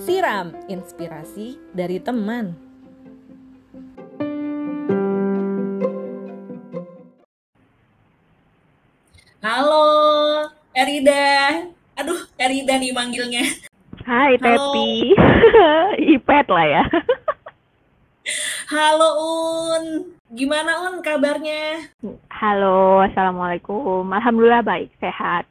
Siram inspirasi dari teman. Halo, Erida. Aduh, Erida nih manggilnya. Hai, Tepi. Ipet lah ya. Halo, Un. Gimana, Un, kabarnya? Halo, Assalamualaikum. Alhamdulillah baik, sehat.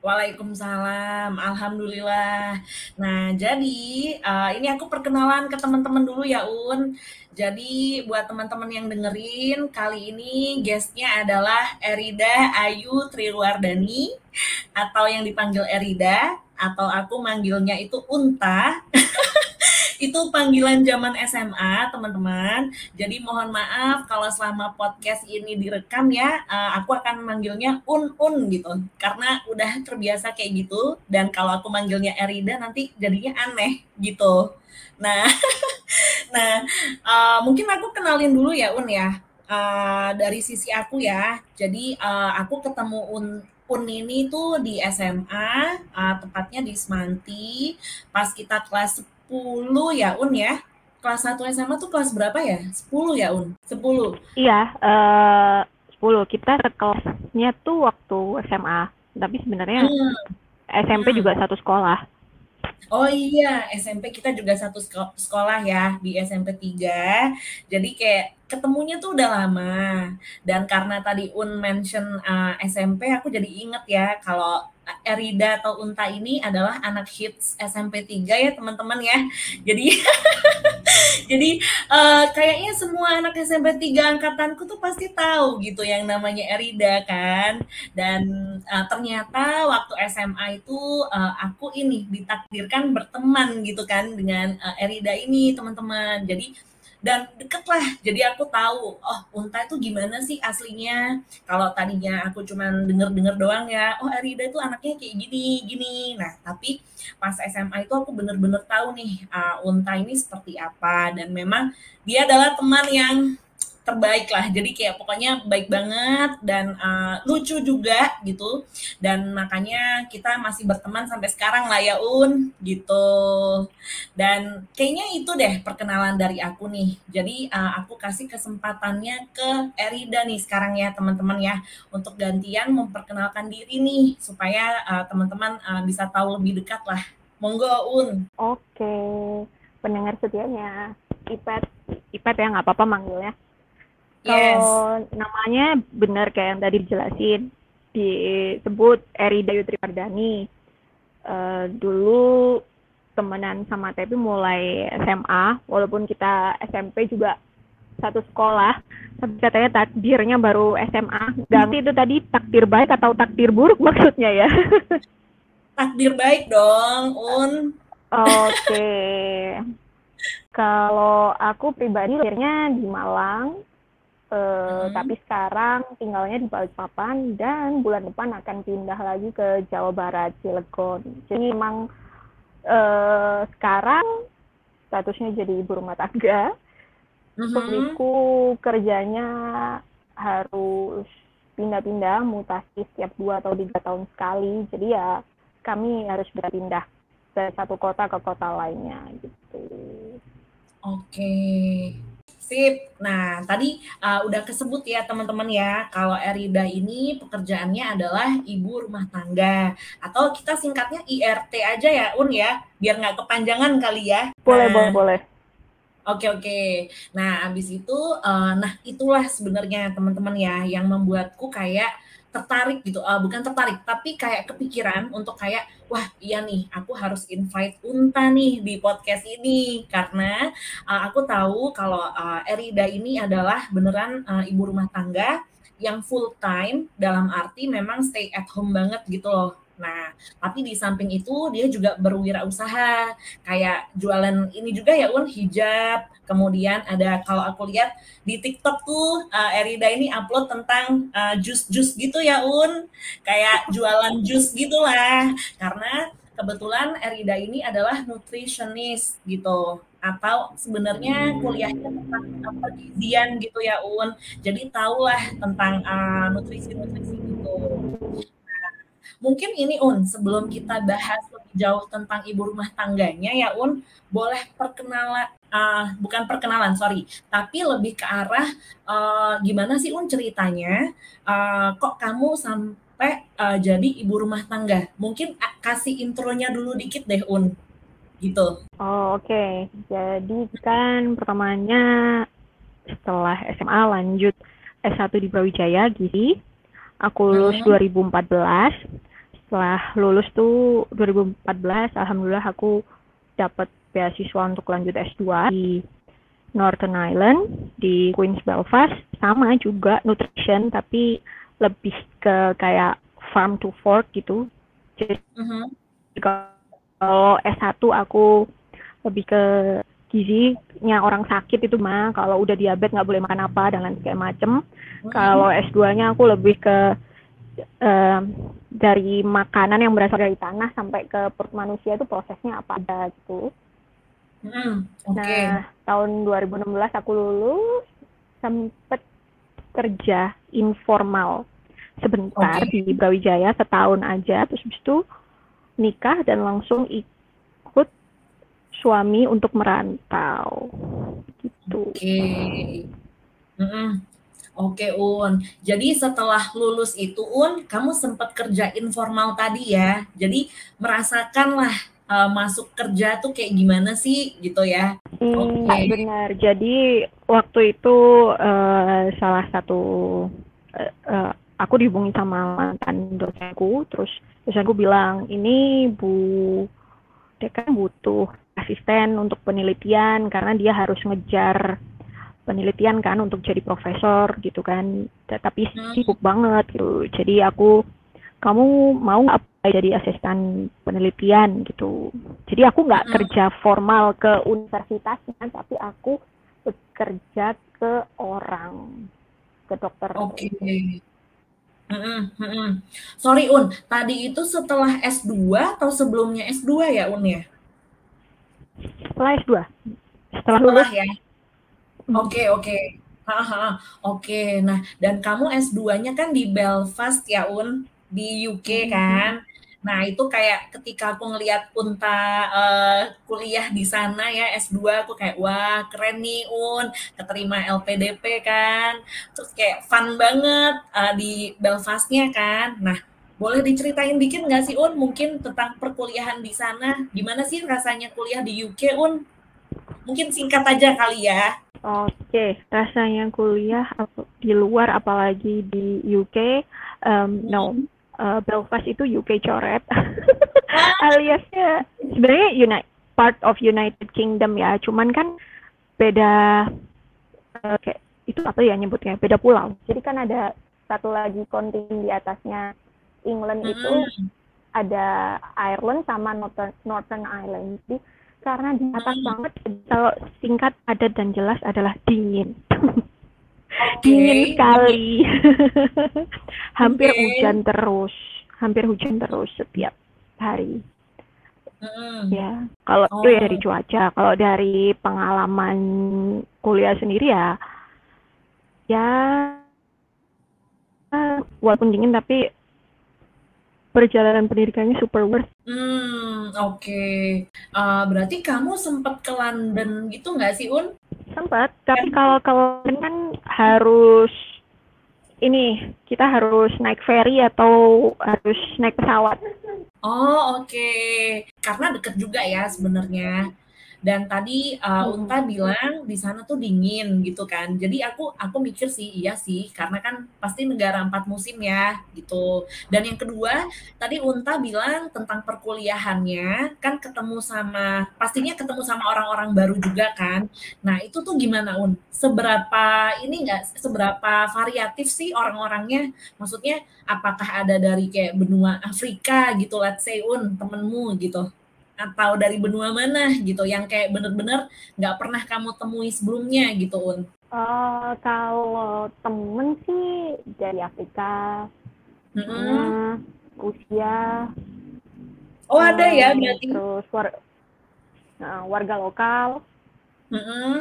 Waalaikumsalam, alhamdulillah. Nah, jadi uh, ini aku perkenalan ke teman-teman dulu ya, Un. Jadi buat teman-teman yang dengerin, kali ini guestnya adalah Erida Ayu Triluardani atau yang dipanggil Erida atau aku manggilnya itu Unta. itu panggilan zaman SMA teman-teman. Jadi mohon maaf kalau selama podcast ini direkam ya uh, aku akan manggilnya un un gitu. Karena udah terbiasa kayak gitu. Dan kalau aku manggilnya Erida nanti jadinya aneh gitu. Nah nah uh, mungkin aku kenalin dulu ya un ya. Uh, dari sisi aku ya. Jadi uh, aku ketemu un Un ini tuh di SMA, uh, tepatnya di Semanti, pas kita kelas 10 ya Un ya? Kelas 1 SMA tuh kelas berapa ya? 10 ya Un? 10? Iya, uh, 10. Kita kelasnya tuh waktu SMA. Tapi sebenarnya hmm. SMP hmm. juga satu sekolah. Oh iya, SMP kita juga satu sekolah ya di SMP 3. Jadi kayak ketemunya tuh udah lama. Dan karena tadi Un mention uh, SMP, aku jadi inget ya kalau Erida atau Unta ini adalah anak hits SMP 3 ya teman-teman ya. Jadi jadi uh, kayaknya semua anak SMP 3 angkatanku tuh pasti tahu gitu yang namanya Erida kan. Dan uh, ternyata waktu SMA itu uh, aku ini ditakdirkan berteman gitu kan dengan uh, Erida ini teman-teman. Jadi dan deket lah jadi aku tahu oh unta itu gimana sih aslinya? Kalau tadinya aku cuman denger denger doang ya oh Erida itu anaknya kayak gini gini. Nah tapi pas SMA itu aku bener-bener tahu nih uh, unta ini seperti apa. Dan memang dia adalah teman yang terbaik lah. Jadi kayak pokoknya baik banget dan uh, lucu juga gitu. Dan makanya kita masih berteman sampai sekarang lah ya Un gitu. Dan kayaknya itu deh perkenalan dari aku nih. Jadi uh, aku kasih kesempatannya ke Erida nih sekarang ya teman-teman ya. Untuk gantian memperkenalkan diri nih supaya uh, teman-teman uh, bisa tahu lebih dekat lah. Monggo Un. Oke. Pendengar setianya Ipet. Ipet ya nggak apa-apa manggilnya Yes. Kalau namanya benar kayak yang tadi dijelasin, disebut Eri Dayu Tripardani. Uh, dulu temenan sama Tepi mulai SMA, walaupun kita SMP juga satu sekolah, tapi katanya takdirnya baru SMA. Dan itu tadi takdir baik atau takdir buruk maksudnya ya? takdir baik dong, Un. Oke. Okay. Kalau aku pribadi lahirnya di Malang, Uh, hmm. Tapi sekarang tinggalnya di Balikpapan dan bulan depan akan pindah lagi ke Jawa Barat, Cilegon. Jadi memang uh, sekarang statusnya jadi ibu rumah tangga. Suamiku kerjanya harus pindah-pindah, mutasi setiap dua atau tiga tahun sekali. Jadi ya kami harus berpindah dari satu kota ke kota lainnya gitu. Oke. Okay. Sip. Nah, tadi uh, udah kesebut ya teman-teman ya, kalau Erida ini pekerjaannya adalah ibu rumah tangga atau kita singkatnya IRT aja ya, Un ya, biar nggak kepanjangan kali ya. Boleh, nah, boleh, boleh. Oke oke. Nah, abis itu, uh, nah itulah sebenarnya teman-teman ya yang membuatku kayak tertarik gitu. Uh, bukan tertarik tapi kayak kepikiran untuk kayak wah iya nih aku harus invite Unta nih di podcast ini. Karena uh, aku tahu kalau uh, Erida ini adalah beneran uh, ibu rumah tangga yang full time dalam arti memang stay at home banget gitu loh Nah, tapi di samping itu dia juga berwirausaha, kayak jualan ini juga ya Un hijab. Kemudian ada kalau aku lihat di TikTok tuh uh, Erida ini upload tentang uh, jus-jus gitu ya Un, kayak jualan jus gitulah. Karena kebetulan Erida ini adalah nutritionist gitu atau sebenarnya kuliahnya tentang pergizian gitu ya Un. Jadi tahulah tentang uh, nutrisi-nutrisi gitu mungkin ini Un, sebelum kita bahas lebih jauh tentang ibu rumah tangganya ya Un, boleh perkenalan uh, bukan perkenalan sorry, tapi lebih ke arah uh, gimana sih Un ceritanya uh, kok kamu sampai uh, jadi ibu rumah tangga? Mungkin uh, kasih intronya dulu dikit deh Un, gitu. Oh oke, okay. jadi kan pertamanya setelah SMA lanjut S1 di Brawijaya Gizi. Aku lulus hmm. 2014. Setelah lulus tuh 2014 alhamdulillah aku dapat beasiswa untuk lanjut S2 di Northern Ireland di Queen's Belfast sama juga nutrition tapi lebih ke kayak farm to fork gitu. Jadi uh -huh. kalau S1 aku lebih ke gizinya orang sakit itu mah kalau udah diabetes nggak boleh makan apa dan lain segala macem hmm. kalau S2-nya aku lebih ke uh, dari makanan yang berasal dari tanah sampai ke perut manusia itu prosesnya apa ada gitu hmm, okay. nah tahun 2016 aku lulus sempet kerja informal sebentar okay. di Brawijaya setahun aja terus habis itu nikah dan langsung ikut suami untuk merantau gitu. Oke. Okay. Mm -mm. Oke Un, jadi setelah lulus itu Un, kamu sempat kerja informal tadi ya, jadi merasakanlah uh, masuk kerja tuh kayak gimana sih gitu ya? Hmm, okay. benar. Jadi waktu itu uh, salah satu uh, uh, aku dihubungi sama mantan dosenku, terus dosenku bilang ini Bu Dekan butuh asisten untuk penelitian karena dia harus ngejar penelitian kan untuk jadi profesor gitu kan tapi hmm. sibuk banget gitu jadi aku kamu mau apa jadi asisten penelitian gitu jadi aku nggak hmm. kerja formal ke universitasnya tapi aku bekerja ke orang ke dokter oke okay. Mm -mm. Sorry Un, tadi itu setelah S2 atau sebelumnya S2 ya Un ya? Setelah S2. Setelah, lulus. ya. Oke, oke. Oke, nah dan kamu S2-nya kan di Belfast ya Un, di UK kan? Nah, itu kayak ketika aku ngelihat Unta uh, kuliah di sana ya S2 aku kayak wah keren nih Un, keterima LPDP kan. Terus kayak fun banget uh, di Belfastnya kan. Nah, boleh diceritain dikit nggak sih Un mungkin tentang perkuliahan di sana? Gimana sih rasanya kuliah di UK Un? Mungkin singkat aja kali ya. Oke, rasanya kuliah di luar apalagi di UK, um, no, uh, Belfast itu UK coret. Aliasnya sebenarnya United part of United Kingdom ya cuman kan beda uh, kayak itu apa ya nyebutnya beda pulau. Jadi kan ada satu lagi kontinen di atasnya England mm -hmm. itu ada Ireland sama Northern, Northern Ireland. Jadi karena di atas mm -hmm. banget kalau singkat ada dan jelas adalah dingin okay. dingin sekali hampir okay. hujan terus hampir hujan terus setiap hari mm. ya kalau oh. itu ya dari cuaca kalau dari pengalaman kuliah sendiri ya ya walaupun dingin tapi perjalanan pendidikannya super worth. Hmm, oke. Okay. Uh, berarti kamu sempat ke London gitu nggak sih, Un? Sempat, tapi kalau kalau kan harus ini kita harus naik ferry atau harus naik pesawat. Oh oke, okay. karena deket juga ya sebenarnya. Dan tadi uh, Unta bilang di sana tuh dingin gitu kan. Jadi aku aku mikir sih iya sih karena kan pasti negara empat musim ya gitu. Dan yang kedua tadi Unta bilang tentang perkuliahannya kan ketemu sama pastinya ketemu sama orang-orang baru juga kan. Nah itu tuh gimana Un? Seberapa ini enggak seberapa variatif sih orang-orangnya? Maksudnya apakah ada dari kayak benua Afrika gitu let's say Un temenmu gitu? Atau dari benua mana gitu yang kayak bener-bener nggak pernah kamu temui sebelumnya gitu Un? Uh, kalau temen sih dari Afrika, mm -hmm. Rusia. Oh ada ya berarti. Terus war uh, warga lokal. Mm -hmm.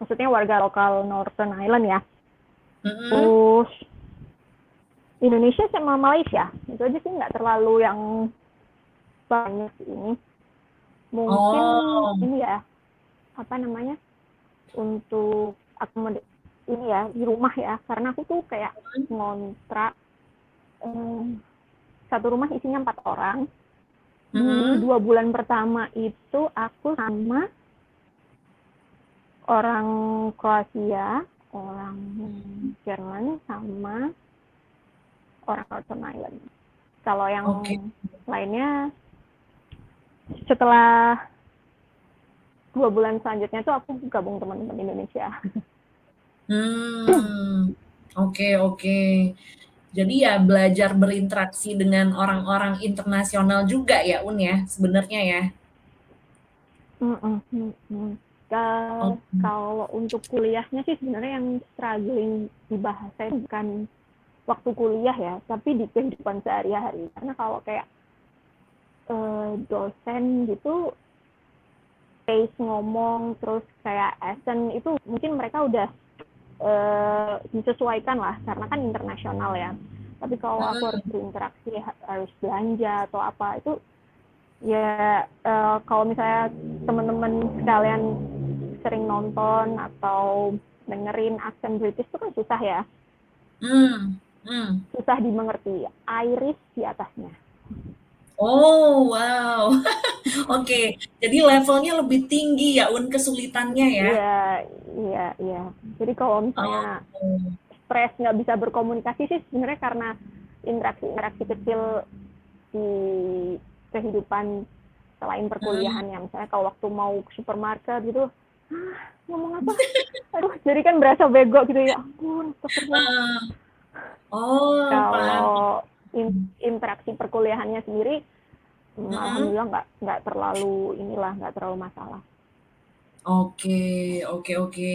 Maksudnya warga lokal Northern Ireland ya. Mm -hmm. Terus Indonesia sama Malaysia itu aja sih nggak terlalu yang banyak ini mungkin oh. ini ya apa namanya untuk akomodasi ini ya di rumah ya karena aku tuh kayak ngontrak um, satu rumah isinya empat orang di hmm. dua bulan pertama itu aku sama orang Kroasia orang Jerman sama orang Northern Island. Kalau yang okay. lainnya setelah dua bulan selanjutnya tuh aku gabung teman-teman Indonesia. Hmm, oke okay, oke. Okay. Jadi ya belajar berinteraksi dengan orang-orang internasional juga ya Un ya sebenarnya ya. Mm -mm, mm -mm. Kalau, okay. kalau untuk kuliahnya sih sebenarnya yang struggling di bahasa bukan waktu kuliah ya, tapi di kehidupan sehari-hari. Karena kalau kayak uh, dosen gitu, pace ngomong, terus kayak accent itu mungkin mereka udah uh, disesuaikan lah, karena kan internasional ya. Tapi kalau aku harus berinteraksi, harus belanja atau apa, itu ya uh, kalau misalnya teman-teman sekalian sering nonton atau dengerin aksen British itu kan susah ya. Hmm. Hmm. Susah dimengerti. Iris di atasnya. Oh, wow. Oke, okay. jadi levelnya lebih tinggi ya, un kesulitannya ya? Iya, iya, iya. Jadi kalau misalnya oh. stres nggak bisa berkomunikasi sih sebenarnya karena interaksi-interaksi kecil di kehidupan selain perkuliahan hmm. ya. Misalnya kalau waktu mau ke supermarket gitu, ah, ngomong apa? Aduh, jadi kan berasa bego gitu ya. Ampun, uh. Oh, kalau in, interaksi perkuliahannya sendiri, mm-hmm. alhamdulillah nggak nggak terlalu inilah nggak terlalu masalah. Oke, oke, oke.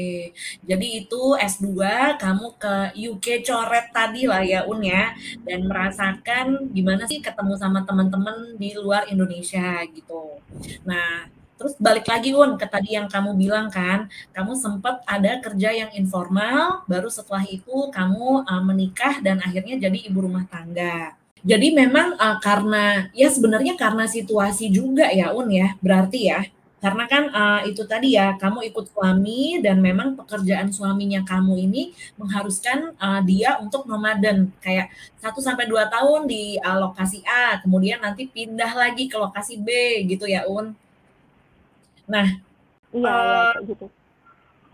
Jadi itu S2 kamu ke UK coret tadi lah ya Un ya dan merasakan gimana sih ketemu sama teman-teman di luar Indonesia gitu. Nah, Terus balik lagi Un ke tadi yang kamu bilang kan, kamu sempat ada kerja yang informal, baru setelah itu kamu uh, menikah dan akhirnya jadi ibu rumah tangga. Jadi memang uh, karena ya sebenarnya karena situasi juga ya Un ya, berarti ya. Karena kan uh, itu tadi ya, kamu ikut suami dan memang pekerjaan suaminya kamu ini mengharuskan uh, dia untuk nomaden kayak 1 sampai 2 tahun di uh, lokasi A, kemudian nanti pindah lagi ke lokasi B gitu ya Un. Nah, iya, uh, iya gitu.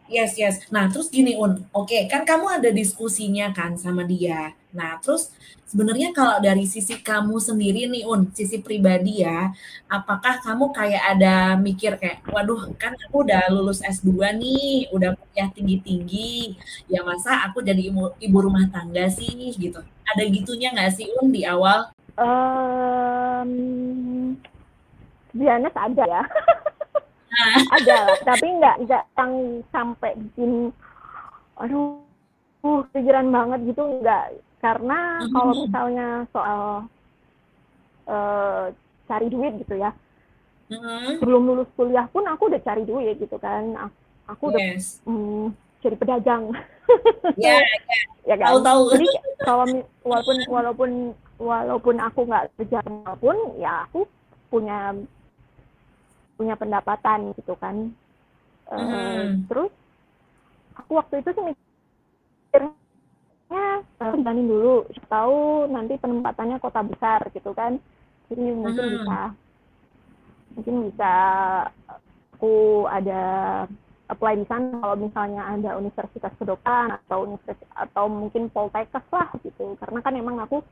Yes, yes. Nah, terus gini Un, oke, okay, kan kamu ada diskusinya kan sama dia. Nah, terus sebenarnya kalau dari sisi kamu sendiri nih Un, sisi pribadi ya, apakah kamu kayak ada mikir kayak, waduh kan aku udah lulus S2 nih, udah kuliah tinggi-tinggi, ya masa aku jadi ibu, ibu rumah tangga sih gitu. Ada gitunya nggak sih Un di awal? Um, biasanya ada ya. ada lah tapi nggak nggak yang sampai bikin aduh uh, pikiran banget gitu nggak karena mm-hmm. kalau misalnya soal uh, cari duit gitu ya mm-hmm. sebelum lulus kuliah pun aku udah cari duit gitu kan aku udah yes. um, jadi pedagang yeah, yeah. ya kan tahu tahu jadi kalau walaupun walaupun walaupun aku nggak kerja pun ya aku punya punya pendapatan gitu kan uh, mm. terus aku waktu itu sih mikirnya uh, dulu tahu nanti penempatannya kota besar gitu kan jadi mungkin mm. bisa mungkin bisa aku ada apply di sana kalau misalnya ada universitas kedokteran atau universitas atau mungkin poltekkes lah gitu karena kan emang aku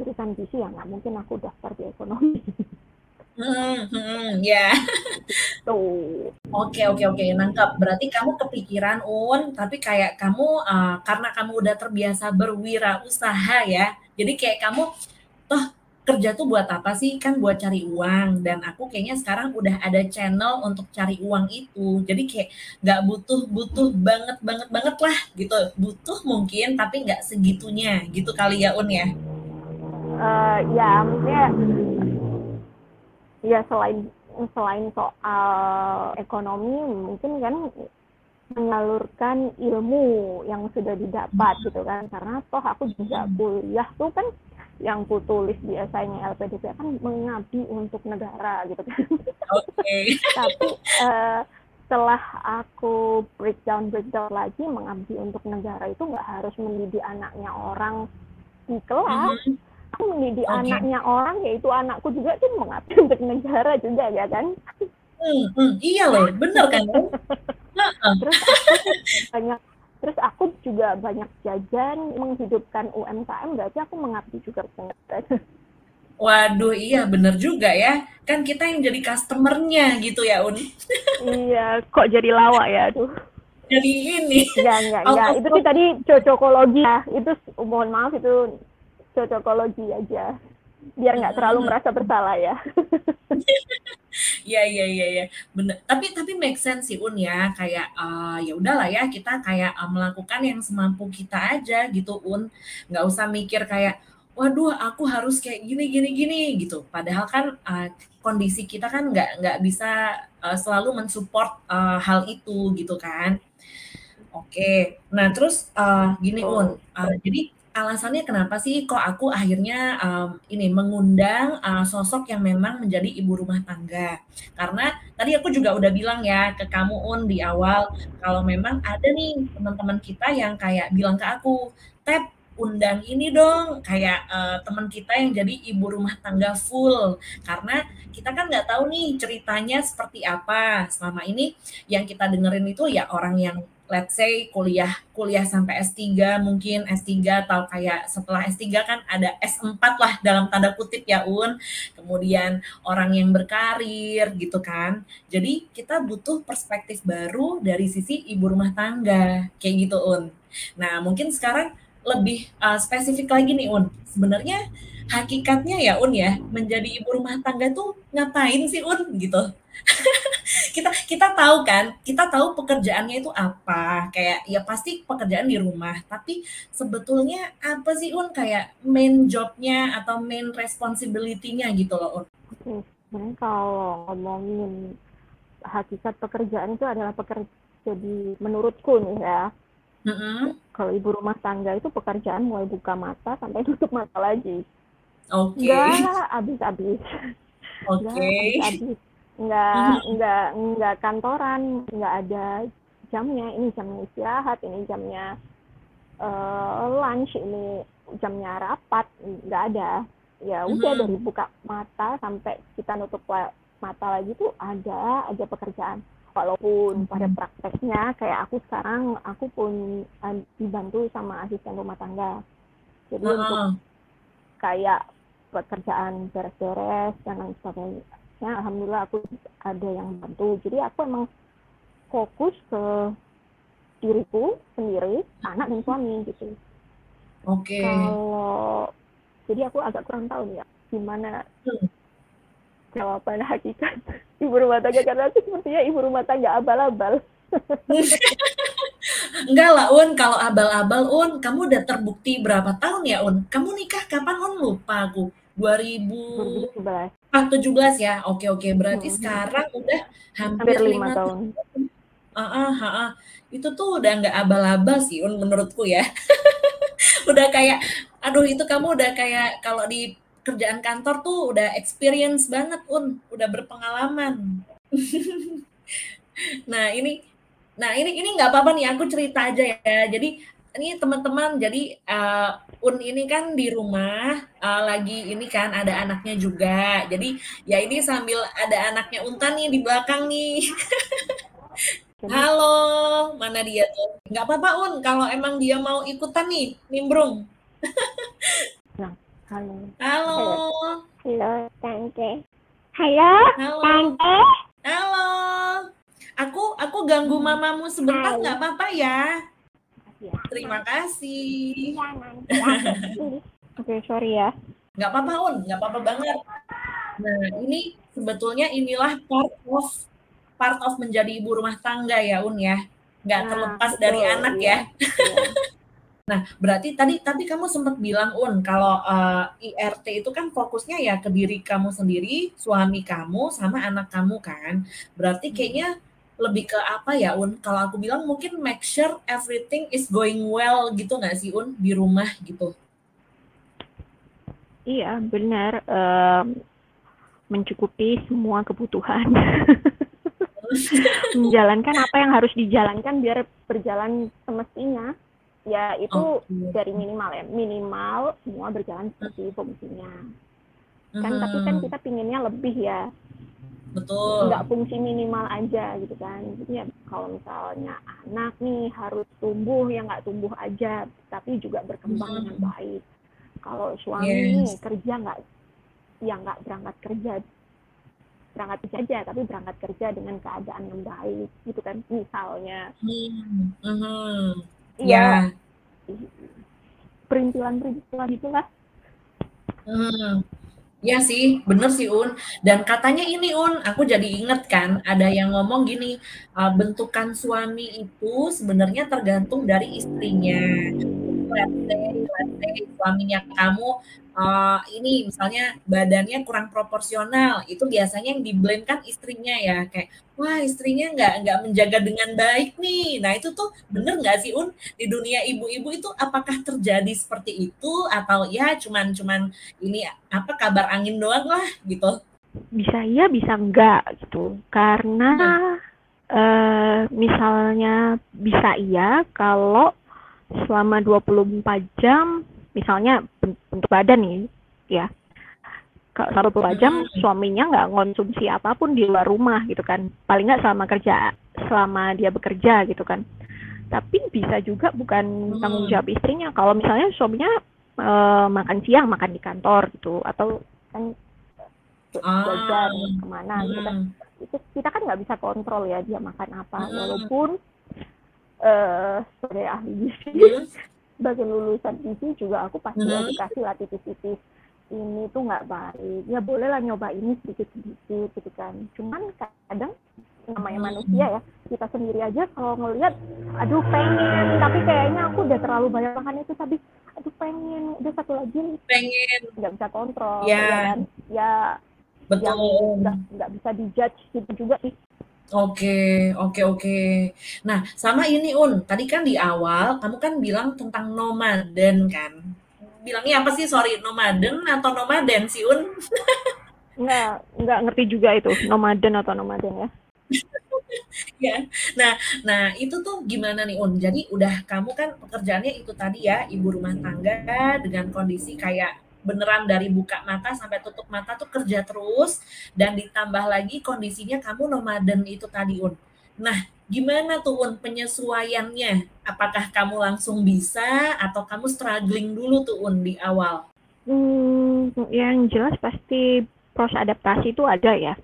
jurusan gizi ya nggak mungkin aku daftar di ekonomi Hmm, hmm, ya. Tuh. Oke, oke, oke, nangkep. Berarti kamu kepikiran, Un, tapi kayak kamu uh, karena kamu udah terbiasa berwirausaha ya. Jadi kayak kamu toh kerja tuh buat apa sih? Kan buat cari uang dan aku kayaknya sekarang udah ada channel untuk cari uang itu. Jadi kayak nggak butuh butuh banget banget banget lah gitu. Butuh mungkin tapi nggak segitunya gitu kali ya Un ya. Uh, ya, maksudnya ya selain selain soal ekonomi mungkin kan menyalurkan ilmu yang sudah didapat gitu kan karena toh aku juga kuliah tuh kan yang ku tulis biasanya LPDP kan mengabdi untuk negara gitu kan. Okay. Tapi uh, setelah aku breakdown breakdown lagi mengabdi untuk negara itu nggak harus mendidik anaknya orang di kelas. Mm -hmm. Aku mendidik okay. anaknya orang yaitu anakku juga kan mengabdi untuk negara juga ya kan. Hmm, hmm, iya loh, bener kan? terus banyak terus aku juga banyak jajan menghidupkan UMKM berarti aku mengabdi juga Waduh, iya bener juga ya. Kan kita yang jadi customernya gitu ya, Un. iya, kok jadi lawak ya, tuh. Jadi ini. Enggak, enggak, enggak. Itu sih tadi cocokologi ya. Itu mohon maaf itu cocokologi aja. Biar nggak terlalu hmm. merasa bersalah ya. Iya iya iya ya. bener. Tapi tapi make sense sih Un ya, kayak uh, ya udahlah ya kita kayak uh, melakukan yang semampu kita aja gitu Un. Nggak usah mikir kayak waduh aku harus kayak gini gini gini gitu. Padahal kan uh, kondisi kita kan nggak nggak bisa uh, selalu mensupport uh, hal itu gitu kan. Oke, nah terus uh, gini Un, uh, jadi alasannya kenapa sih kok aku akhirnya um, ini mengundang uh, sosok yang memang menjadi ibu rumah tangga? Karena tadi aku juga udah bilang ya ke kamu un di awal kalau memang ada nih teman-teman kita yang kayak bilang ke aku tap undang ini dong kayak uh, teman kita yang jadi ibu rumah tangga full. Karena kita kan nggak tahu nih ceritanya seperti apa. Selama ini yang kita dengerin itu ya orang yang let's say kuliah kuliah sampai S3 mungkin S3 atau kayak setelah S3 kan ada S4 lah dalam tanda kutip ya Un. Kemudian orang yang berkarir gitu kan. Jadi kita butuh perspektif baru dari sisi ibu rumah tangga kayak gitu Un. Nah, mungkin sekarang lebih uh, spesifik lagi nih Un. Sebenarnya hakikatnya ya Un ya, menjadi ibu rumah tangga tuh ngapain sih Un gitu. kita kita tahu kan, kita tahu pekerjaannya itu apa. Kayak ya pasti pekerjaan di rumah, tapi sebetulnya apa sih Un kayak main jobnya atau main responsibility-nya gitu loh Un. Oke, sebenarnya kalau ngomongin hakikat pekerjaan itu adalah pekerja jadi menurutku nih ya. Mm -hmm. Kalau ibu rumah tangga itu pekerjaan mulai buka mata sampai tutup mata lagi. Oke. Okay. Enggak habis-habis. Oke. Okay. Nggak nggak kantoran nggak ada jamnya. Ini jamnya istirahat ini jamnya uh, lunch ini jamnya rapat. Nggak ada. Ya udah mm-hmm. dari buka mata sampai kita nutup mata lagi tuh ada aja pekerjaan. Walaupun pada prakteknya kayak aku sekarang aku pun uh, dibantu sama asisten rumah tangga. Jadi uh-huh. untuk kayak pekerjaan beres-beres dan lain sebagainya ya alhamdulillah aku ada yang bantu jadi aku emang fokus ke diriku sendiri anak dan suami gitu oke okay. kalau jadi aku agak kurang tahu nih ya gimana hmm. jawaban hakikat ibu rumah tangga karena aku sepertinya ibu rumah tangga abal-abal Enggak lah Un, kalau abal-abal Un, kamu udah terbukti berapa tahun ya Un? Kamu nikah kapan Un? Lupa aku. 2017. Ah, 17 ya. Oke, oke. Berarti hmm. sekarang udah hampir, lima tahun. tahun. Uh, uh, uh, uh. Itu tuh udah nggak abal-abal sih, menurutku ya. udah kayak, aduh itu kamu udah kayak kalau di kerjaan kantor tuh udah experience banget, Un. Udah berpengalaman. nah ini, nah ini ini nggak apa-apa nih, aku cerita aja ya. Jadi ini teman-teman jadi uh, Un ini kan di rumah uh, lagi ini kan ada anaknya juga. Jadi ya ini sambil ada anaknya Unta nih di belakang nih. Halo mana dia tuh? Nggak apa-apa Un kalau emang dia mau ikutan nih nimbrung. Nah, halo. Halo. Halo tante. Halo, halo. tante. Halo. Aku aku ganggu mamamu sebentar nggak apa-apa ya ya. Terima kasih. Iya, nanti. Oke, okay, sorry ya. Nggak apa-apa, Un. Nggak apa-apa banget. Nah, ini sebetulnya inilah part of part of menjadi ibu rumah tangga ya, Un ya. Nggak nah, terlepas betul, dari anak iya. ya. Iya. Nah, berarti tadi tadi kamu sempat bilang Un kalau uh, eh, IRT itu kan fokusnya ya ke diri kamu sendiri, suami kamu sama anak kamu kan. Berarti hmm. Lebih ke apa ya Un? Kalau aku bilang mungkin make sure everything is going well gitu nggak sih Un di rumah gitu? Iya benar um, mencukupi semua kebutuhan. Menjalankan apa yang harus dijalankan biar berjalan semestinya. Ya itu okay. dari minimal ya minimal semua berjalan seperti fungsinya. Kan hmm. tapi kan kita pinginnya lebih ya betul nggak fungsi minimal aja gitu kan jadi ya kalau misalnya anak nih harus tumbuh ya nggak tumbuh aja tapi juga berkembang hmm. dengan baik kalau suami yes. nih kerja nggak ya nggak berangkat kerja berangkat kerja aja tapi berangkat kerja dengan keadaan yang baik gitu kan misalnya hmm. hmm. ya perintilan perintilan gitulah hmm Iya sih, bener sih Un. Dan katanya ini Un, aku jadi inget kan, ada yang ngomong gini, uh, bentukan suami itu sebenarnya tergantung dari istrinya. Say, suaminya kamu uh, ini misalnya badannya kurang proporsional, itu biasanya yang di kan istrinya ya, kayak wah istrinya nggak nggak menjaga dengan baik nih. Nah itu tuh bener nggak sih Un di dunia ibu-ibu itu apakah terjadi seperti itu atau ya cuman cuman ini apa kabar angin doang lah gitu? Bisa iya bisa enggak gitu karena hmm. uh, misalnya bisa iya kalau selama 24 jam misalnya bentuk badan nih ya. Satu dua jam suaminya nggak konsumsi apa pun di luar rumah gitu kan. Paling nggak selama kerja selama dia bekerja gitu kan. Tapi bisa juga bukan tanggung jawab istrinya. Kalau misalnya suaminya uh, makan siang makan di kantor gitu atau kan jajan ah. ke mana gitu kan. Itu kita kan nggak bisa kontrol ya dia makan apa. Walaupun uh, sebagai ahli gizi sebagai lulusan gizi juga aku pasti hmm. edukasi lah tipis-tipis ini tuh nggak baik. Ya boleh lah nyoba ini sedikit-sedikit gitu kan. Cuman kadang namanya hmm. manusia ya kita sendiri aja kalau ngelihat aduh pengen. Tapi kayaknya aku udah terlalu banyak makan itu tapi aduh pengen. Udah satu lagi pengen. Nggak bisa kontrol ya, ya kan? Ya betul. nggak bisa dijudge gitu juga sih Oke, oke, oke. Nah, sama ini Un, tadi kan di awal kamu kan bilang tentang nomaden kan? Bilangnya apa sih? Sorry, nomaden atau nomaden sih Un? Enggak, enggak ngerti juga itu nomaden atau nomaden ya. ya. Nah, nah itu tuh gimana nih Un? Jadi udah kamu kan pekerjaannya itu tadi ya, ibu rumah tangga dengan kondisi kayak beneran dari buka mata sampai tutup mata tuh kerja terus dan ditambah lagi kondisinya kamu nomaden itu tadi Un. Nah, gimana tuh Un penyesuaiannya? Apakah kamu langsung bisa atau kamu struggling dulu tuh Un di awal? Hmm, yang jelas pasti proses adaptasi itu ada ya.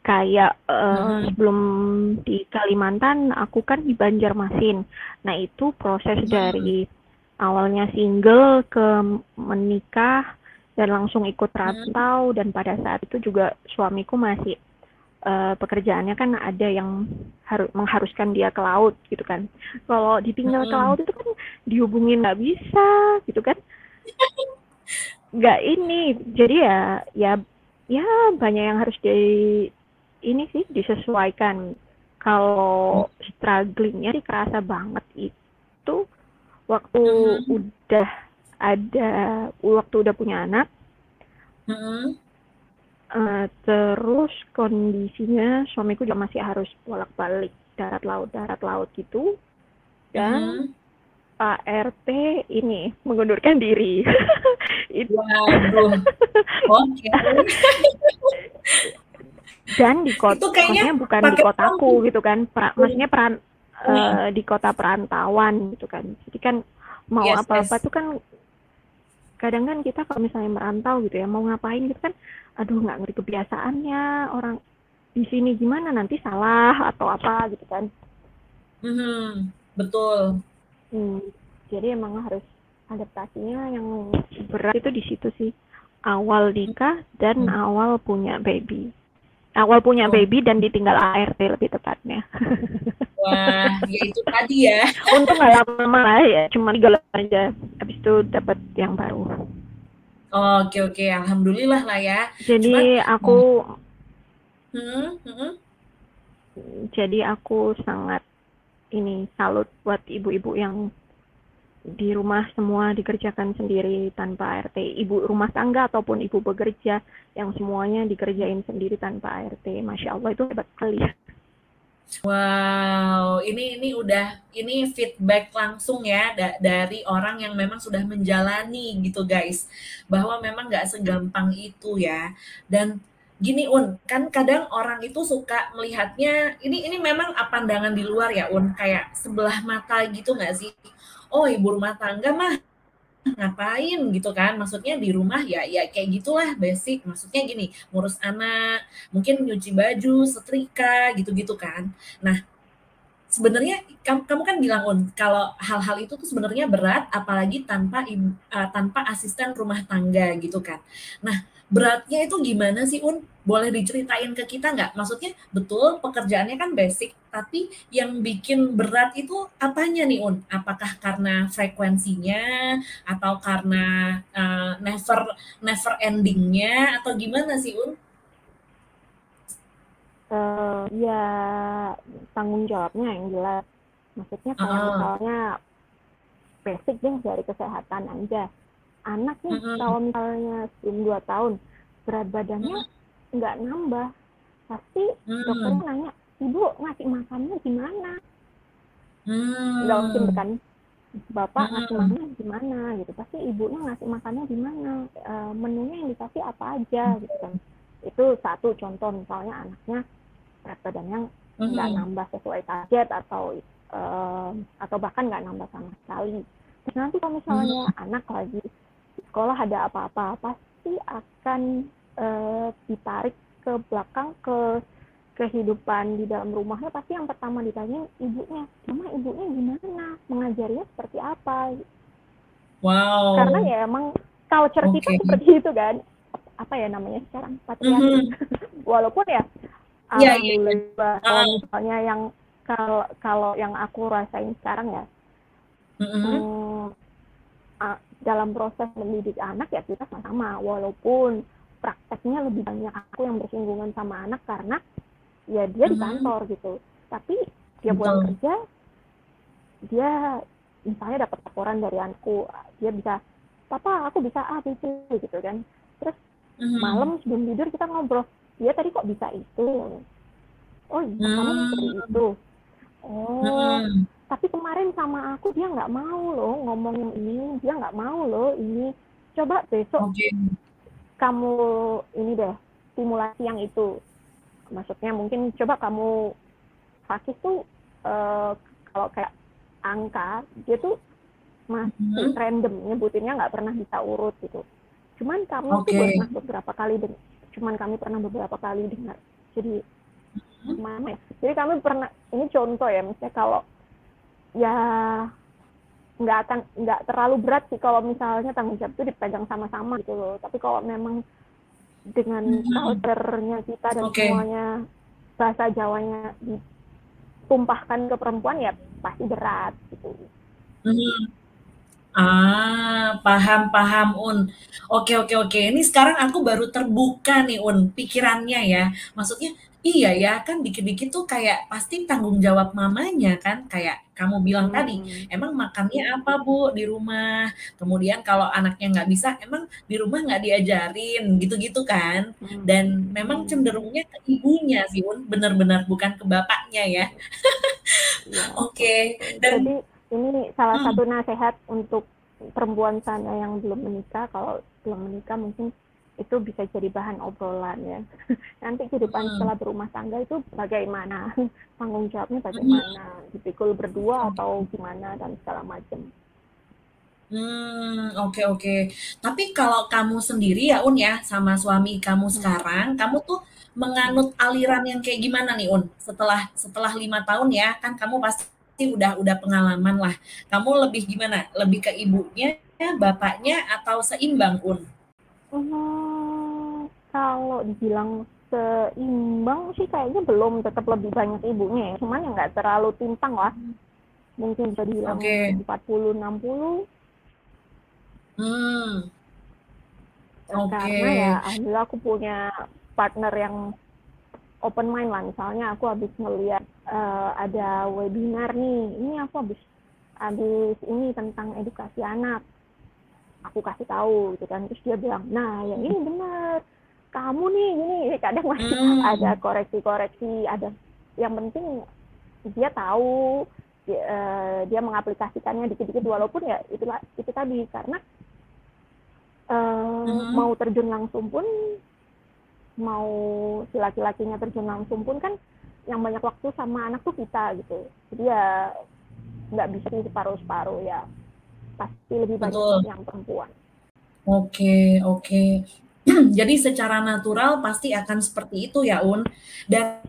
Kayak uh, hmm. sebelum di Kalimantan, aku kan di Banjarmasin. Nah itu proses hmm. dari awalnya single ke menikah dan langsung ikut rantau dan pada saat itu juga suamiku masih uh, pekerjaannya kan ada yang harus mengharuskan dia ke laut gitu kan. Kalau ditinggal ke laut itu kan dihubungin nggak bisa gitu kan. Nggak ini jadi ya ya ya banyak yang harus di ini sih disesuaikan. Kalau strugglingnya sih kerasa banget itu waktu udah ada waktu udah punya anak hmm. uh, terus kondisinya suamiku juga masih harus bolak balik darat laut darat laut gitu dan hmm. Pak RT ini mengundurkan diri. itu. Waduh. Oke. Dan di kota, maksudnya bukan di kotaku gitu kan, pra, maksudnya peran uh, di kota perantauan gitu kan. Jadi kan mau apa-apa yes, yes. tuh kan kadang kan kita kalau misalnya merantau gitu ya mau ngapain gitu kan aduh nggak ngerti kebiasaannya orang di sini gimana nanti salah atau apa gitu kan. Hmm, betul. Hmm, jadi emang harus adaptasinya yang berat itu di situ sih. Awal nikah dan hmm. awal punya baby awal punya oh. baby dan ditinggal ART lebih tepatnya. Wah, ya itu tadi ya. Untung nggak lama lah ya, cuma tiga aja. Habis itu dapat yang baru. oke oke, alhamdulillah lah ya. Jadi Cuma, aku, hmm, hmm, Jadi aku sangat ini salut buat ibu-ibu yang di rumah semua dikerjakan sendiri tanpa ART. Ibu rumah tangga ataupun ibu bekerja yang semuanya dikerjain sendiri tanpa ART. Masya Allah itu hebat sekali ya. Wow, ini ini udah ini feedback langsung ya da dari orang yang memang sudah menjalani gitu guys, bahwa memang nggak segampang itu ya. Dan gini Un, kan kadang orang itu suka melihatnya ini ini memang pandangan di luar ya Un, kayak sebelah mata gitu nggak sih? Oh ibu rumah tangga mah ngapain gitu kan maksudnya di rumah ya ya kayak gitulah basic maksudnya gini ngurus anak mungkin nyuci baju setrika gitu-gitu kan nah sebenarnya kamu, kan bilang un kalau hal-hal itu tuh sebenarnya berat apalagi tanpa uh, tanpa asisten rumah tangga gitu kan nah beratnya itu gimana sih Un? Boleh diceritain ke kita nggak? Maksudnya betul pekerjaannya kan basic, tapi yang bikin berat itu apanya nih Un? Apakah karena frekuensinya atau karena uh, never never endingnya atau gimana sih Un? Uh, ya tanggung jawabnya yang jelas. Maksudnya kalau uh. misalnya basic deh dari kesehatan aja anak nih -hmm. kalau misalnya sebelum dua tahun berat badannya nggak mm -hmm. nambah pasti -hmm. dokternya nanya ibu ngasih makannya gimana mm nggak mungkin kan bapak mm -hmm. ngasih makannya gimana gitu pasti ibunya ngasih makannya gimana e, menunya yang dikasih apa aja gitu kan itu satu contoh misalnya anaknya berat badannya nggak mm -hmm. nambah sesuai target atau uh, atau bahkan nggak nambah sama sekali. Terus nanti kalau misalnya mm -hmm. anak lagi sekolah ada apa-apa pasti akan uh, ditarik ke belakang ke kehidupan di dalam rumahnya pasti yang pertama ditanya ibunya cuma ibunya gimana mengajarinya seperti apa wow karena ya emang culture okay. kita seperti itu kan apa ya namanya sekarang patriarki mm -hmm. walaupun ya yeah, iya, iya. alhamdulillah yeah. kalau misalnya yang kalau kalau yang aku rasain sekarang ya mm -hmm. hmm, dalam proses mendidik anak ya kita sama-sama walaupun prakteknya lebih banyak aku yang bersinggungan sama anak karena ya dia di mm-hmm. kantor gitu. Tapi dia pulang kerja dia misalnya dapat laporan dari anakku dia bisa papa aku bisa A B C gitu kan. Terus mm-hmm. malam sebelum tidur kita ngobrol dia tadi kok bisa itu? Oh iya kamu seperti itu oh tapi kemarin sama aku dia nggak mau loh ngomongin ini dia nggak mau loh ini. Coba besok okay. kamu ini deh stimulasi yang itu maksudnya mungkin coba kamu fakis tuh uh, kalau kayak angka dia tuh masih mm-hmm. random nyebutinnya nggak pernah bisa urut gitu cuman kami okay. tuh pernah beberapa kali dengar cuman kami pernah beberapa kali dengar jadi mm-hmm. gimana ya jadi kami pernah ini contoh ya misalnya kalau ya nggak akan nggak terlalu berat sih kalau misalnya tanggung jawab itu dipegang sama-sama gitu loh tapi kalau memang dengan mm-hmm. culture-nya kita dan okay. semuanya bahasa Jawanya ditumpahkan ke perempuan ya pasti berat gitu. Hmm. Ah, paham paham Un. Oke oke oke. Ini sekarang aku baru terbuka nih Un pikirannya ya. Maksudnya Iya ya, kan dikit-dikit tuh kayak pasti tanggung jawab mamanya kan, kayak kamu bilang hmm. tadi, emang makannya apa Bu di rumah? Kemudian kalau anaknya nggak bisa, emang di rumah nggak diajarin, gitu-gitu kan. Hmm. Dan memang cenderungnya ke ibunya sih Un, benar-benar bukan ke bapaknya ya. ya. Oke, okay. dan Jadi ini salah hmm. satu nasihat untuk perempuan sana yang belum menikah, kalau belum menikah mungkin itu bisa jadi bahan obrolan ya. Nanti kehidupan hmm. setelah berumah tangga itu bagaimana, tanggung jawabnya bagaimana, hmm. dipikul berdua atau gimana dan segala macam. Hmm, oke okay, oke. Okay. Tapi kalau kamu sendiri ya Un ya sama suami kamu hmm. sekarang, kamu tuh menganut aliran yang kayak gimana nih Un? Setelah setelah lima tahun ya, kan kamu pasti udah udah pengalaman lah. Kamu lebih gimana? Lebih ke ibunya, bapaknya atau seimbang Un? Hmm, kalau dibilang seimbang sih kayaknya belum, tetap lebih banyak ibunya ya, cuman yang nggak terlalu timpang lah. Mungkin bisa dibilang okay. 40 60. Hmm. Oke. Karena ya alhamdulillah aku punya partner yang open mind lah misalnya aku habis ngeliat uh, ada webinar nih ini aku habis habis ini tentang edukasi anak aku kasih tahu gitu kan. Terus dia bilang nah yang ini benar. Kamu nih ini kadang masih hmm. ada koreksi-koreksi. Ada yang penting dia tahu dia, uh, dia mengaplikasikannya dikit-dikit. Walaupun ya itulah itu tadi. Karena uh, hmm. mau terjun langsung pun mau si laki-lakinya terjun langsung pun kan yang banyak waktu sama anak tuh kita gitu. Jadi ya nggak bisa separuh-separuh ya pasti lebih banyak Betul. yang perempuan. Oke okay, oke. Okay. jadi secara natural pasti akan seperti itu ya Un. Dan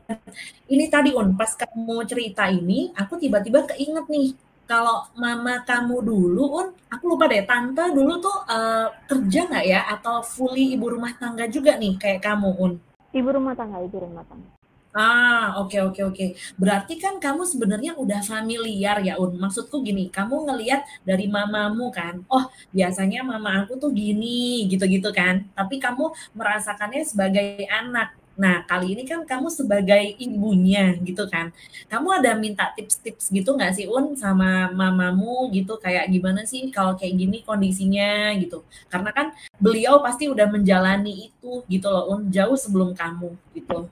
ini tadi Un pas kamu cerita ini aku tiba-tiba keinget nih kalau mama kamu dulu Un aku lupa deh tante dulu tuh uh, kerja nggak ya? Atau fully ibu rumah tangga juga nih kayak kamu Un? Ibu rumah tangga ibu rumah tangga Ah, oke oke oke. Berarti kan kamu sebenarnya udah familiar ya, Un. Maksudku gini, kamu ngelihat dari mamamu kan, oh biasanya mama aku tuh gini, gitu-gitu kan. Tapi kamu merasakannya sebagai anak. Nah, kali ini kan kamu sebagai ibunya gitu kan. Kamu ada minta tips-tips gitu nggak sih, Un, sama mamamu gitu, kayak gimana sih kalau kayak gini kondisinya gitu. Karena kan beliau pasti udah menjalani itu gitu loh, Un, jauh sebelum kamu gitu.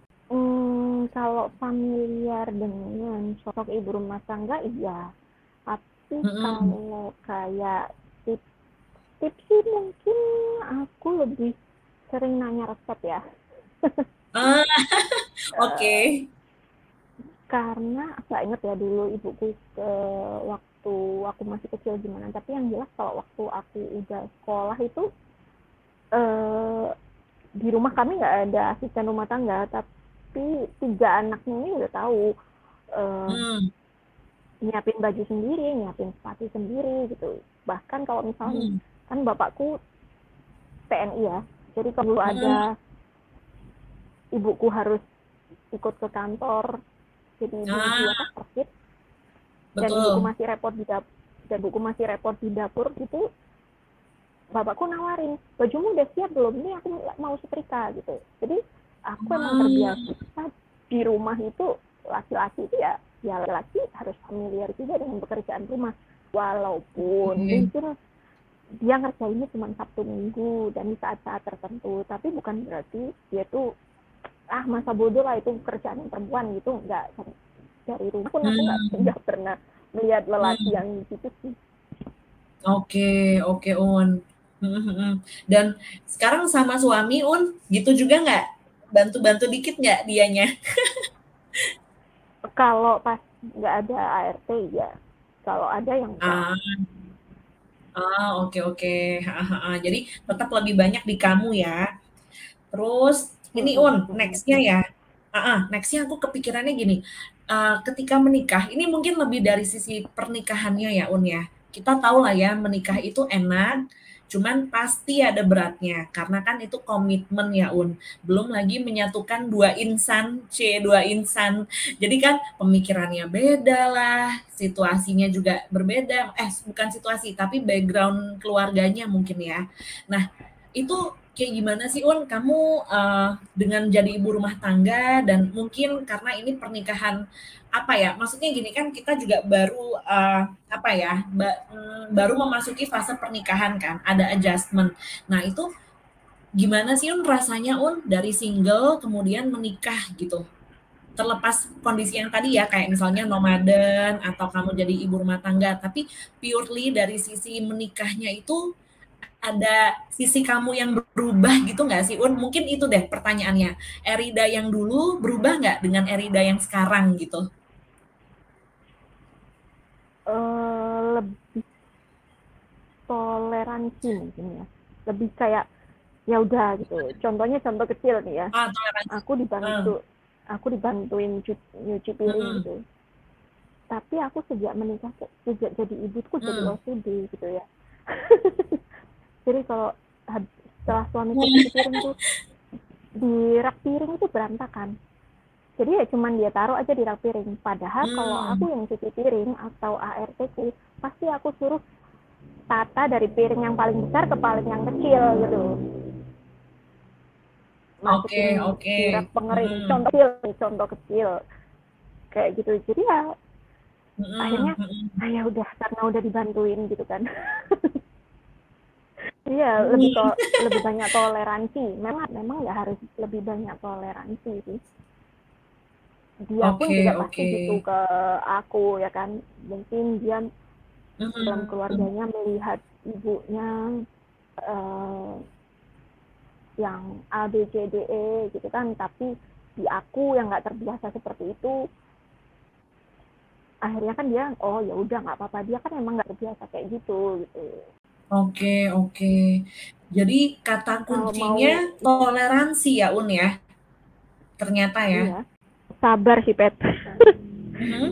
Hmm, kalau familiar dengan sosok ibu rumah tangga iya. Tapi mm-hmm. kalau kayak tips tips sih mungkin aku lebih sering nanya resep ya. ah, oke. Okay. karena nggak inget ya dulu ibuku ke waktu aku masih kecil gimana. Tapi yang jelas kalau waktu aku udah sekolah itu eh, di rumah kami nggak ada asisten rumah tangga, tapi tapi tiga anaknya ini udah tahu uh, hmm. nyiapin baju sendiri, nyiapin sepatu sendiri gitu. Bahkan kalau misalnya hmm. kan bapakku TNI ya, jadi kalau hmm. ada ibuku harus ikut ke kantor, jadi ah. dia kan sakit, dan ibuku masih repot di dapur, dan ibuku masih repot di dapur gitu, bapakku nawarin bajumu udah siap belum ini aku mau setrika gitu jadi aku emang hmm. terbiasa di rumah itu laki-laki itu ya ya laki harus familiar juga dengan pekerjaan rumah walaupun hmm. mungkin dia ngerjainnya cuma Sabtu Minggu dan di saat-saat tertentu tapi bukan berarti dia tuh ah masa bodoh lah itu pekerjaan perempuan gitu enggak dari rumah pun aku nggak hmm. pernah melihat lelaki hmm. yang gitu sih oke okay, oke okay, Un hmm, dan sekarang sama suami Un gitu juga nggak bantu-bantu dikit nggak dianya? Kalau pas nggak ada ART ya, kalau ada yang ah. Ah, oke oke. Jadi tetap lebih banyak di kamu ya. Terus ini Un, nextnya ya. Ah, uh, nextnya aku kepikirannya gini. Uh, ketika menikah, ini mungkin lebih dari sisi pernikahannya ya Un ya. Kita tahu lah ya menikah itu enak, Cuman pasti ada beratnya karena kan itu komitmen ya Un. Belum lagi menyatukan dua insan, C dua insan. Jadi kan pemikirannya beda lah, situasinya juga berbeda. Eh bukan situasi tapi background keluarganya mungkin ya. Nah, itu kayak gimana sih Un? Kamu uh, dengan jadi ibu rumah tangga dan mungkin karena ini pernikahan apa ya? Maksudnya gini kan kita juga baru uh, apa ya ba mm, baru memasuki fase pernikahan kan ada adjustment. Nah itu gimana sih un rasanya un dari single kemudian menikah gitu? Terlepas kondisi yang tadi ya kayak misalnya nomaden atau kamu jadi ibu rumah tangga tapi purely dari sisi menikahnya itu ada sisi kamu yang berubah gitu nggak sih Un? Mungkin itu deh pertanyaannya. Erida yang dulu berubah nggak dengan Erida yang sekarang gitu? uh, lebih toleransi mungkin ya lebih kayak ya udah gitu contohnya contoh kecil nih ya ah, aku dibantu uh. aku dibantuin nyuci piring uh. gitu tapi aku sejak menikah sejak jadi ibu tuh jadi OCD gitu ya jadi kalau setelah suami cuci piring tuh di rak piring itu berantakan jadi ya cuman dia taruh aja di rak piring padahal hmm. kalau aku yang cuci piring atau ART ku pasti aku suruh tata dari piring yang paling besar ke paling yang kecil gitu masukin Oke oke. sirup pengering. Mhm. Contoh kecil, contoh kecil kayak gitu. Jadi ya Mhm akhirnya mhm. ah ya udah karena udah dibantuin gitu kan. Iya, lebih to lebih banyak toleransi. Memang memang ya harus lebih banyak toleransi sih. Dia pun Oke juga pasti oke. gitu ke aku ya kan. Mungkin dia dalam Mhm mhm. keluarganya melihat ibunya, eee yang A, B, C, D, E gitu kan, tapi di aku yang nggak terbiasa seperti itu akhirnya kan dia, oh ya udah nggak apa-apa, dia kan emang nggak terbiasa kayak gitu, gitu. Oke oke. Jadi kata Kalau mau kuncinya toleransi ya, Un, ya? Ternyata ya? Iya. Sabar sih, Pet. Mhm.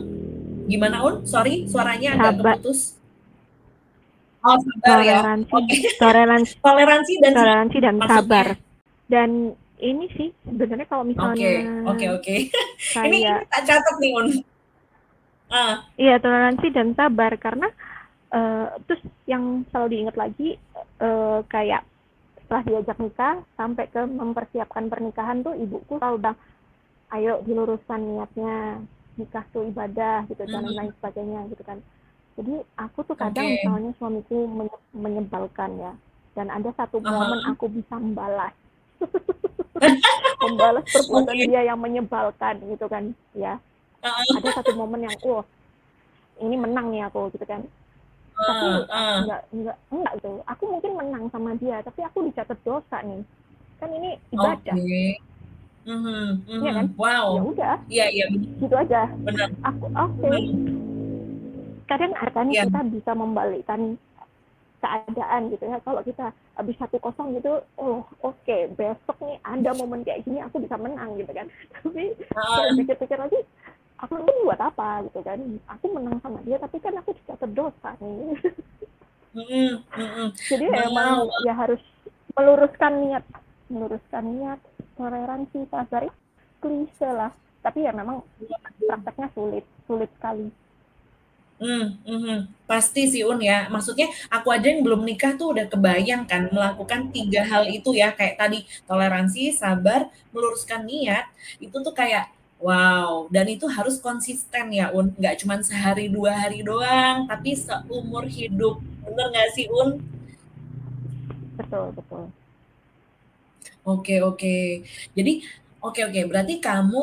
Gimana, Un? Sorry, suaranya agak Saba keputus. Oh, sabar ya? Toleransi Oke. toleransi Toleransi dan toleransi dan sabar. maksudnya? Dan ini sih sebenarnya kalau misalnya Oke oke oke. Ini ini kayak tak catat nih, Un. Ah. Iya, toleransi dan sabar karena, eee, terus yang selalu diingat lagi, eee, kayak setelah diajak nikah sampai ke mempersiapkan pernikahan tuh ibuku selalu bilang, "Ayo diluruskan niatnya, nikah tuh ibadah," gitu dan Mhm. lain sebagainya gitu kan. Jadi aku tuh kadang Oke. misalnya suamiku menye menyebalkan ya, dan ada satu Ah momen hah. aku bisa membalas. Membalas perbuatan Oke. dia yang menyebalkan gitu kan ya. Heeh. Ada satu momen yang, wah ini menang nih aku gitu kan. Tapi heeh. enggak enggak enggak gitu. Aku mungkin menang sama dia, tapi aku dicatat dosa nih. Kan ini ibadah. Oke. Mhm Iya mhm. kan? Wow. Ya udah, Iya iya, gitu aja. Bener. Aku oke. Mhm. Kadang kan Iya. kita bisa membalikkan keadaan gitu ya. Kalau kita habis 1-0 gitu, oh oke besok nih ada momen kayak gini aku bisa menang gitu kan. Tapi kalau Heeh. dipikir-pikir lagi, aku ini buat apa gitu kan. Aku menang sama dia tapi kan aku dicatat dosa nih. Mhm mhm. Jadi emang Wow. ya harus meluruskan niat, meluruskan niat, toleransi, sabar, klise lah. Tapi ya memang prakteknya sulit, sulit sekali. Mmm, mhm. Pasti sih, Un, ya. Maksudnya aku aja yang belum nikah tuh udah kebayang kan melakukan 3 hal itu ya, kayak tadi toleransi, sabar, meluruskan niat, itu tuh kayak wow, dan itu harus konsisten ya, Un, nggak cuman sehari, 2 hari doang, tapi seumur hidup. Bener nggak sih, Un? Betul betul. Oke oke. Jadi oke oke, berarti kamu,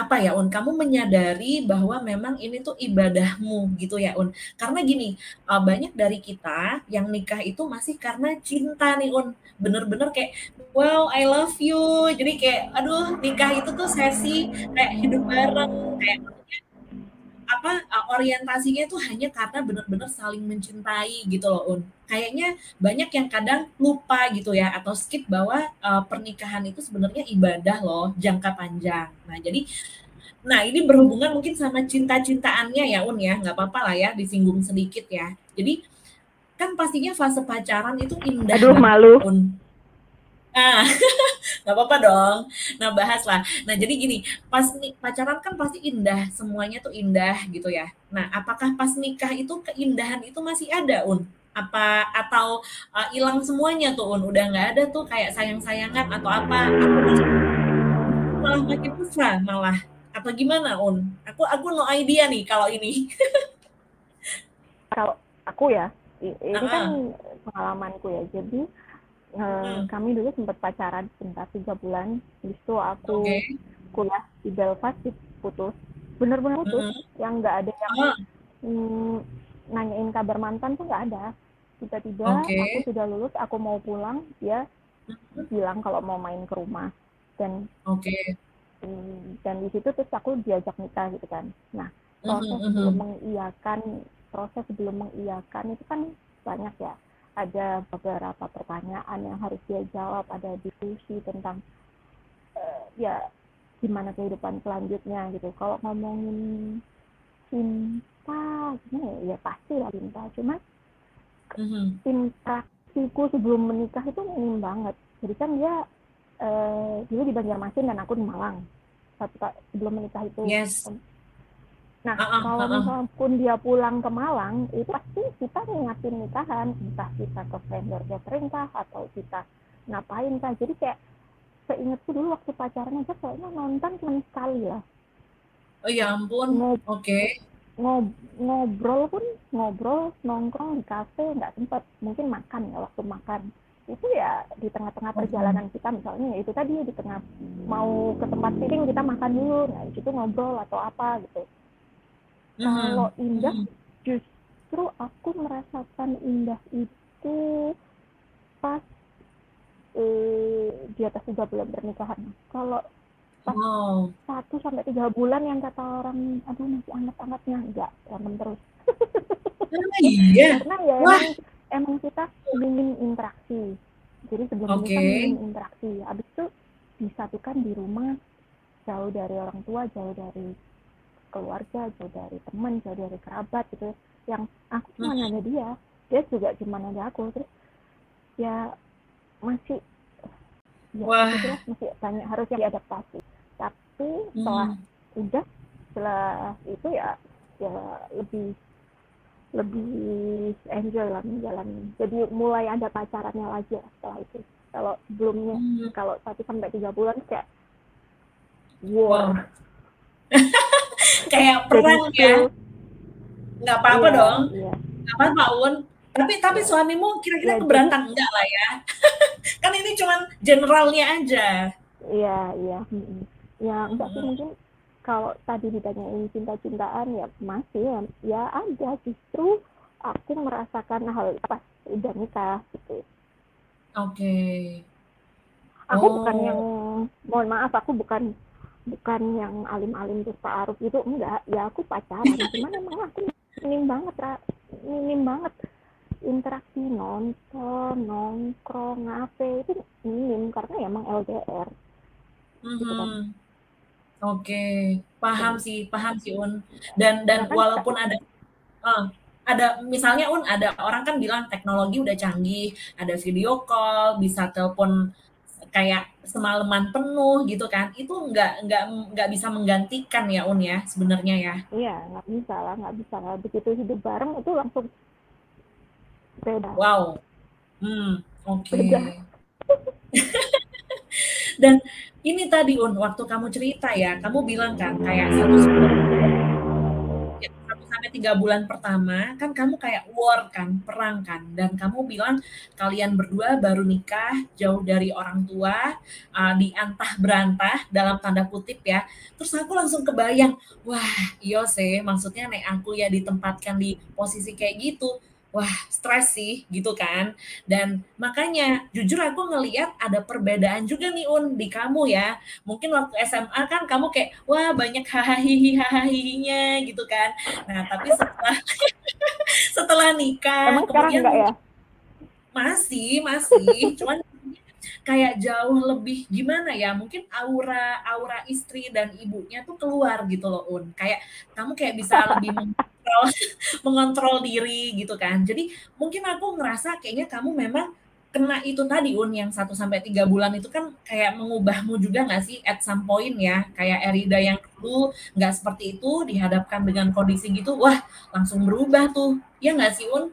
apa ya, Un, kamu menyadari bahwa memang ini tuh ibadahmu gitu ya, Un. Karena gini, eee, banyak dari kita yang nikah itu masih karena cinta nih, Un. Bener-bener kayak, "Wow, I love you." Jadi kayak, aduh nikah itu tuh sesi kayak hidup bareng, kayak apa, eee, orientasinya tuh hanya karena bener-bener saling mencintai gitu loh, Un. Kayaknya banyak yang kadang lupa gitu ya atau skip bahwa, eee, pernikahan itu sebenarnya ibadah loh, jangka panjang. Nah jadi nah ini berhubungan mungkin sama cinta-cintaannya ya, Un, ya, nggak papa lah ya disinggung sedikit ya. Jadi, kan pastinya fase pacaran itu indah Aduh malu. Un. Ah, nggak papa dong. Nah bahas lah. Nah jadi gini, pas pacaran kan pasti indah, semuanya tuh indah gitu ya. Nah apakah pas nikah itu keindahan itu masih ada, Un? Apa atau, eee, ilang semuanya tuh, Un? Udah nggak ada tuh kayak sayang-sayangan atau apa, justru malah makin mesra malah, atau gimana, Un? Aku aku no idea nih kalau ini. Kalau aku ya, ini kan Heeh. pengalamanku ya. Jadi, eee, Mhm. kami dulu sempet pacaran sebentar 3 bulan, habis itu aku Oke. kuliah di Belfast, putus. Bener-bener putus, Mhm. yang nggak ada yang, Oh. mmm, nanyain kabar mantan tuh nggak ada. Tiba-tiba aku Oke. sudah lulus, aku mau pulang, dia Mhm. bilang kalau mau main ke rumah. Dan Oke. mmm, dan di situ terus aku diajak nikah gitu kan. Nah, Mhm proses sebelum mhm. mengiyakan proses sebelum mengiyakan itu kan banyak ya. Ada beberapa pertanyaan yang harus dia jawab, ada diskusi tentang, eee, ya gimana kehidupan selanjutnya gitu. Kalau ngomongin cinta, gimana ya, ya pastilah cinta, cuma Mhm. interaksiku sebelum menikah itu minim banget. Jadi kan dia, eee, dulu di Banjarmasin dan aku di Malang, satu sebelum menikah itu. Yes. Nah Heeh kalau heeh. misal pun dia pulang ke Malang, itu pasti kita ngingatin nikahan, entah kita ke vendor catering kah, atau kita ngapain kah. Jadi kayak seingatku dulu waktu pacaran aja kayaknya nonton cuma sekali lah. Oh ya ampun, oke. ngob ngobrol pun ngobrol nongkrong di kafe nggak sempat mungkin makan ya waktu makan itu ya di tengah-tengah perjalanan kita misalnya ya itu tadi di tengah mau ke tempat meeting kita makan dulu nah di situ ngobrol atau apa gitu Kalau indah justru aku merasakan indah itu pas eh, di atas tiga bulan pernikahan kalau pas Wow. satu sampai tiga bulan yang kata orang aduh masih anget-angetnya enggak berantem terus Ah, iya? karena ya Wah. emang emang kita minim interaksi jadi sebelum Oke. menikah minim interaksi habis itu disatukan di rumah jauh dari orang tua jauh dari keluarga jauh dari teman jauh dari kerabat gitu yang aku cuma Mhm. nanya dia dia juga cuma nanya aku terus ya masih ya Wah. itu jelas masih banyak harus yang diadaptasi tapi setelah Mhm. udah setelah itu ya ya lebih lebih enjoy lah menjalani jadi mulai ada pacarannya lagi ya setelah itu kalau sebelumnya Hmm. kalau satu sampai tiga bulan kayak Wow. Kayak perang ya? full Nggak apa-apa iya dong. iya Nggak apa-apa, Un. Tapi tapi suamimu kira-kira ya keberatan enggak lah ya? Kan ini cuman generalnya aja. iya iya ya enggak sih mungkin kalau tadi ditanyain cinta-cintaan ya masih ya, ya ada justru aku merasakan hal pas udah nikah gitu Oke. aku bukan yang Oh. mohon maaf aku bukan bukan yang alim-alim terus ta'aruf itu enggak. Ya aku pacaran. Cuman emang aku minim banget Ra. minim banget interaksi nonton nongkrong ngafe. Itu minim karena ya emang LDR gitu kan. Mhm. Oke, paham Dan- sih, paham sih, Un. Dan dan bahkan walaupun ada eh, ada misalnya Un, ada orang kan bilang teknologi udah canggih, ada video call, bisa telepon kayak semalaman penuh gitu kan. Itu nggak nggak nggak bisa menggantikan ya, Un ya, sebenarnya ya. iya nggak bisa lah nggak bisa lah begitu hidup bareng itu langsung beda Wow. Hmm, oke. beda Dan ini tadi Un, waktu kamu cerita ya, kamu bilang kan kayak satu ya, satu sampai tiga bulan pertama kan kamu kayak war kan, perang kan, dan kamu bilang kalian berdua baru nikah jauh dari orang tua, uh, diantah berantah dalam tanda kutip ya. Terus aku langsung kebayang, wah iya sih, maksudnya nek aku ya ditempatkan di posisi kayak gitu, wah stres sih gitu kan. Dan makanya jujur aku ngeliat ada perbedaan juga nih Un di kamu ya. Mungkin waktu SMA kan kamu kayak wah banyak hahaha hahahinya gitu kan. Nah, tapi setelah setelah nikah emang kemudian ya masih masih cuman kayak jauh lebih gimana ya mungkin aura aura istri dan ibunya tuh keluar gitu loh Un kayak kamu kayak bisa lebih mengontrol mengontrol diri gitu kan. Jadi mungkin aku ngerasa kayaknya kamu memang kena itu tadi Un yang 1 sampai 3 bulan itu kan kayak mengubahmu juga nggak sih at some point ya? Kayak Erida yang dulu nggak seperti itu dihadapkan dengan kondisi gitu wah langsung berubah tuh. Ya nggak sih Un?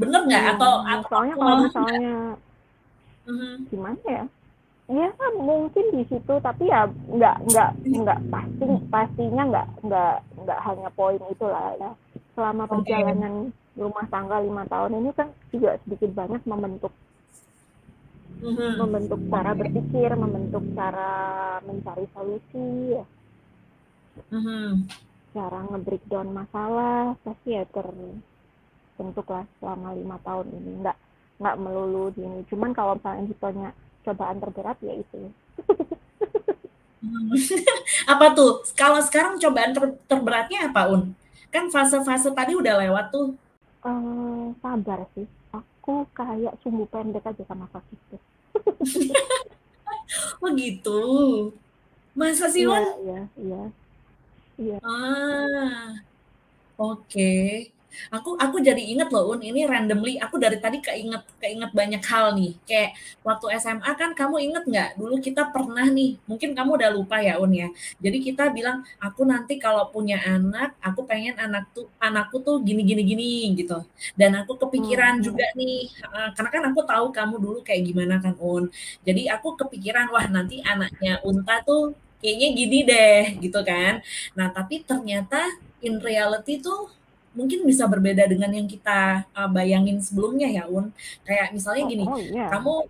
Bener nggak? Iya atau iya. atau soalnya kalau misalnya Mhm. gimana ya ya mungkin di situ tapi ya nggak nggak nggak pasti pastinya nggak nggak nggak hanya poin itulah ya. Selama perjalanan rumah tangga lima tahun ini kan juga sedikit banyak membentuk Mhm. membentuk cara berpikir membentuk cara mencari solusi ya. Mhm. cara nge-breakdown masalah pasti ya terbentuk lah selama lima tahun ini. Nggak nggak melulu di ini. Cuman kalau misalnya ditanya cobaan terberat ya itu Mhm. Apa tuh? Kalau sekarang cobaan ter- terberatnya apa, Un? Kan fase-fase tadi udah lewat tuh. eh sabar sih aku kayak sumbu pendek aja sama sakit tuh Oh gitu. Masa sih, iya Un? iya iya iya Ah, oke. Aku aku jadi inget loh Un, ini randomly aku dari tadi keinget keinget banyak hal nih. Kayak waktu SMA kan kamu inget nggak dulu kita pernah nih, mungkin kamu udah lupa ya Un ya. Jadi kita bilang aku nanti kalau punya anak, aku pengen anak tuh anakku tuh gini gini gini gitu. Dan aku kepikiran hmm. juga nih, karena kan aku tahu kamu dulu kayak gimana kan Un. Jadi aku kepikiran wah nanti anaknya Unta tuh kayaknya gini deh gitu kan. Nah tapi ternyata in reality tuh mungkin bisa berbeda dengan yang kita uh, bayangin sebelumnya ya Un. Kayak misalnya gini, oh, oh, yeah. kamu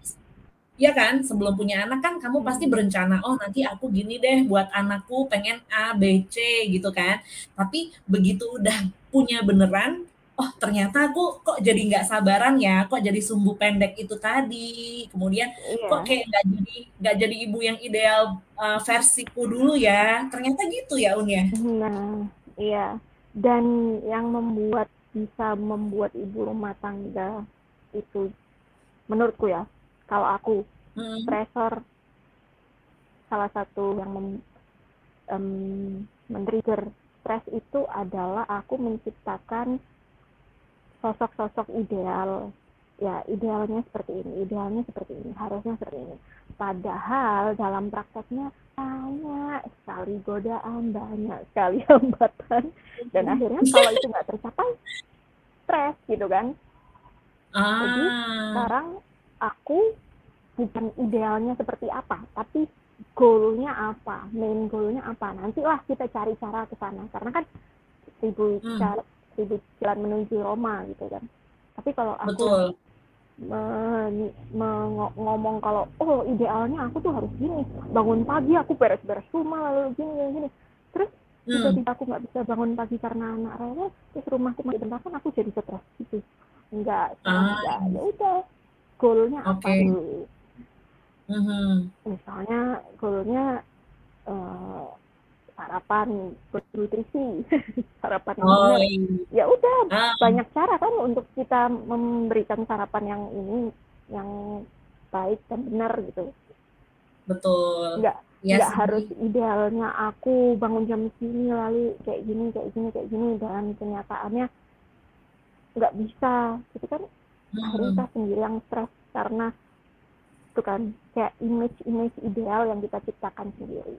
Iya kan, sebelum punya anak kan kamu pasti hmm. berencana, oh nanti aku gini deh buat anakku pengen A, B, C gitu kan. Tapi begitu udah punya beneran, oh ternyata aku kok jadi nggak sabaran ya, kok jadi sumbu pendek itu tadi. Kemudian iya. kok kayak nggak jadi nggak jadi ibu yang ideal uh, versiku dulu ya. Ternyata gitu ya Un ya. Nah, iya dan yang membuat bisa membuat ibu rumah tangga itu menurutku ya kalau aku hmm. stressor salah satu yang mem, um, men-trigger stres itu adalah aku menciptakan sosok-sosok ideal ya idealnya seperti ini idealnya seperti ini harusnya seperti ini padahal dalam prakteknya banyak sekali godaan banyak sekali hambatan dan hmm. akhirnya kalau itu nggak tercapai stres gitu kan ah. jadi sekarang aku bukan idealnya seperti apa tapi goalnya apa main goalnya apa nantilah kita cari cara ke sana karena kan ribu hmm. cara ribu jalan menuju Roma gitu kan tapi kalau aku Betul ngomong kalau oh idealnya aku tuh harus gini bangun pagi aku beres-beres rumah lalu gini gini, gini. terus hmm. tiba-tiba aku nggak bisa bangun pagi karena anak rewel terus rumahku masih berantakan aku jadi stres gitu enggak ah. enggak ya udah goalnya okay. apa dulu mm-hmm. misalnya goalnya uh, sarapan bernutrisi sarapan yang oh, iya. ya udah ah. banyak cara kan untuk kita memberikan sarapan yang ini yang baik dan benar gitu betul nggak yes. nggak harus idealnya aku bangun jam segini lalu kayak gini kayak gini kayak gini dan kenyataannya nggak bisa gitu kan hmm. akhirnya kita sendiri yang stres karena itu kan kayak image image ideal yang kita ciptakan sendiri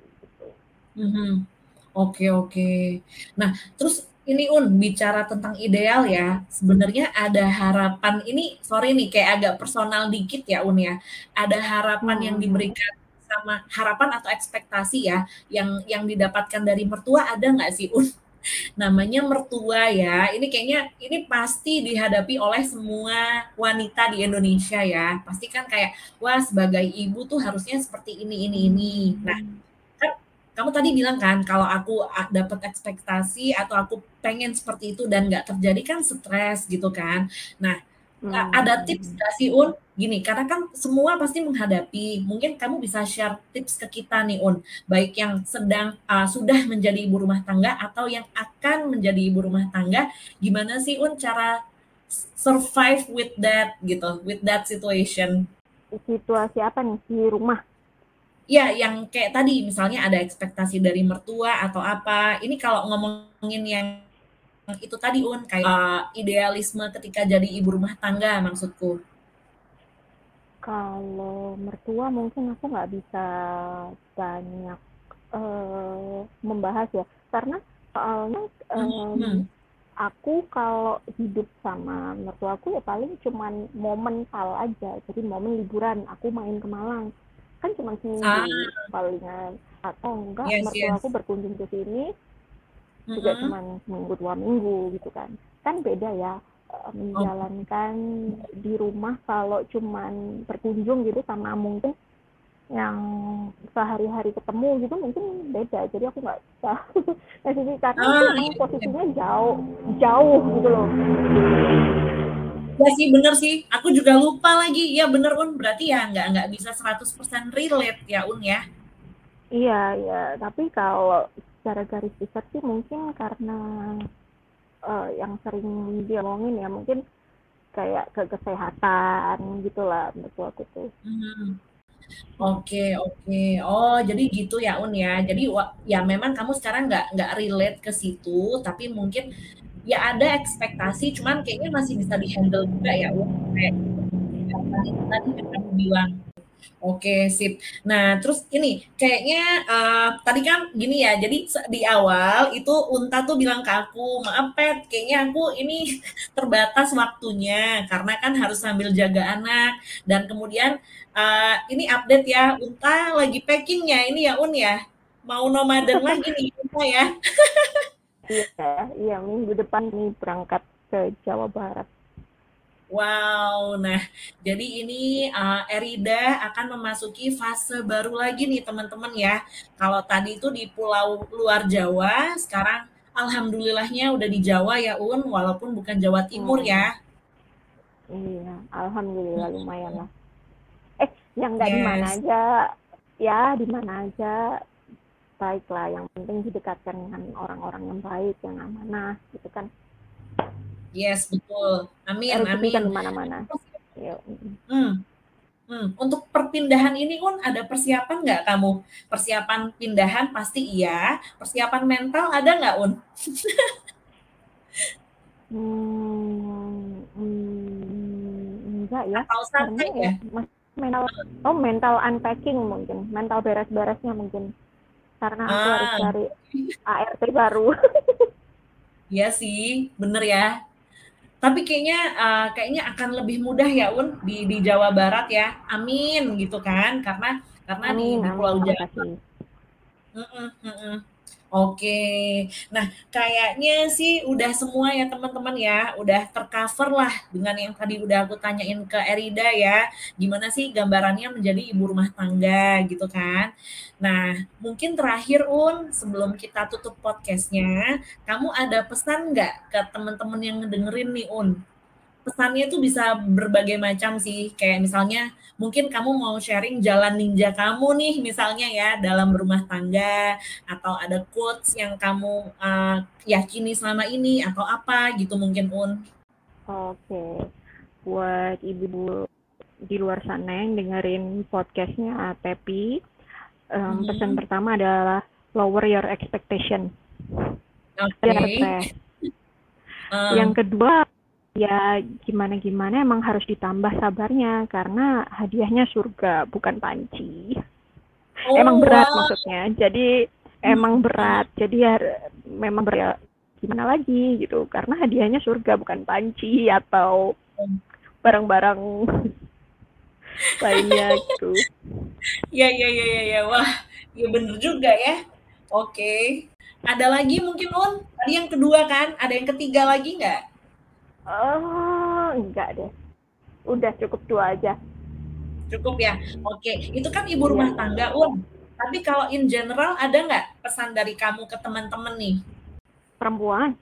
Mhm. Oke oke. Nah, terus ini Un, bicara tentang ideal ya, sebenarnya ada harapan ini sorry nih kayak agak personal dikit ya Un ya. Ada harapan yang hmm. diberikan sama harapan atau ekspektasi ya, yang yang didapatkan dari mertua ada nggak sih Un? Namanya mertua ya, ini kayaknya ini pasti dihadapi oleh semua wanita di Indonesia ya. Pasti kan kayak, wah sebagai ibu tuh harusnya seperti ini, ini, ini. Nah, kamu tadi bilang kan kalau aku dapat ekspektasi atau aku pengen seperti itu dan nggak terjadi kan stres gitu kan. Nah, hmm. ada tips nggak sih Un? Gini, karena kan semua pasti menghadapi. Mungkin kamu bisa share tips ke kita nih Un, baik yang sedang uh, sudah menjadi ibu rumah tangga atau yang akan menjadi ibu rumah tangga. Gimana sih Un cara survive with that gitu, with that situation? Situasi apa nih di rumah? Ya yang kayak tadi misalnya ada ekspektasi dari mertua atau apa. Ini kalau ngomongin yang itu tadi un kayak uh, idealisme ketika jadi ibu rumah tangga maksudku. Kalau mertua mungkin aku nggak bisa banyak uh, membahas ya. Karena soalnya um, hmm. aku kalau hidup sama mertua aku ya paling cuman momen tal aja. Jadi momen liburan aku main ke Malang kan cuma seminggu ah. palingan atau enggak yes, mertua yes. aku berkunjung ke sini mm-hmm. juga cuma seminggu dua minggu gitu kan kan beda ya eh, menjalankan oh. di rumah kalau cuman berkunjung gitu sama mungkin yang sehari-hari ketemu gitu mungkin beda jadi aku nggak bisa nah sini karena ah, iya, posisinya jauh jauh gitu loh Ya sih bener sih, aku juga lupa lagi. Ya bener Un, berarti ya nggak nggak bisa 100% relate ya Un ya. Iya, iya. Tapi kalau secara garis besar sih mungkin karena uh, yang sering diomongin ya mungkin kayak ke kesehatan gitulah menurut aku tuh. Hmm. Oke oke. Oh jadi gitu ya Un ya. Jadi ya memang kamu sekarang nggak nggak relate ke situ, tapi mungkin ya ada ekspektasi, cuman kayaknya masih bisa dihandle juga ya, Un, kayak tadi kamu bilang. Oke, sip. Nah, terus ini kayaknya uh, tadi kan gini ya. Jadi di awal itu Unta tuh bilang ke aku, "Maaf, Pet, kayaknya aku ini terbatas waktunya karena kan harus sambil jaga anak." Dan kemudian uh, ini update ya, Unta lagi packing ya ini ya, Un ya. Mau nomaden lagi nih Unta ya. iya, iya minggu depan nih berangkat ke Jawa Barat. Wow, nah jadi ini uh, Erida akan memasuki fase baru lagi nih teman-teman ya. Kalau tadi itu di pulau luar Jawa, sekarang alhamdulillahnya udah di Jawa ya Un, walaupun bukan Jawa Timur hmm. ya. Iya, alhamdulillah lumayan lah. Eh, yang nggak yes. di mana aja, ya di mana aja baiklah. Yang penting didekatkan dengan orang-orang yang baik, yang amanah, gitu kan. Yes, betul. Amin, Rezeki amin. kan mana-mana. Hmm. Hmm. Untuk perpindahan ini pun ada persiapan nggak kamu? Persiapan pindahan pasti iya. Persiapan mental ada nggak Un? hmm, hmm, enggak ya. Atau santai ya? Mental, oh mental unpacking mungkin, mental beres-beresnya mungkin. Karena aku ah. harus cari ART baru. Iya sih, bener ya. Tapi kayaknya uh, kayaknya akan lebih mudah ya Un di di Jawa Barat ya. Amin gitu kan karena karena amin, di, di Pulau Jawa. Mm -mm, mm -mm. Oke, nah kayaknya sih udah semua ya teman-teman ya, udah tercover lah dengan yang tadi udah aku tanyain ke Erida ya, gimana sih gambarannya menjadi ibu rumah tangga gitu kan. Nah mungkin terakhir Un, sebelum kita tutup podcastnya, kamu ada pesan nggak ke teman-teman yang ngedengerin nih Un? Pesannya tuh bisa berbagai macam sih, kayak misalnya mungkin kamu mau sharing jalan ninja kamu nih misalnya ya dalam rumah tangga atau ada quotes yang kamu uh, yakini selama ini atau apa gitu mungkin Un. Oke, buat ibu-ibu di luar sana yang dengerin podcastnya Tepi, um, hmm. pesan pertama adalah lower your expectation. Oke. Okay. Um. Yang kedua ya gimana gimana emang harus ditambah sabarnya karena hadiahnya surga bukan panci. Oh, emang berat wow. maksudnya. Jadi emang berat. Jadi ya memang berat. Gimana lagi gitu. Karena hadiahnya surga bukan panci atau barang-barang lainnya gitu. Ya ya ya ya ya. Wah ya bener juga ya. Oke. Ada lagi mungkin un tadi yang kedua kan? Ada yang ketiga lagi nggak Oh, enggak deh. Udah cukup dua aja. Cukup ya. Oke, itu kan ibu rumah iya. tangga, Un. Tapi kalau in general ada nggak pesan dari kamu ke teman-teman nih? Perempuan.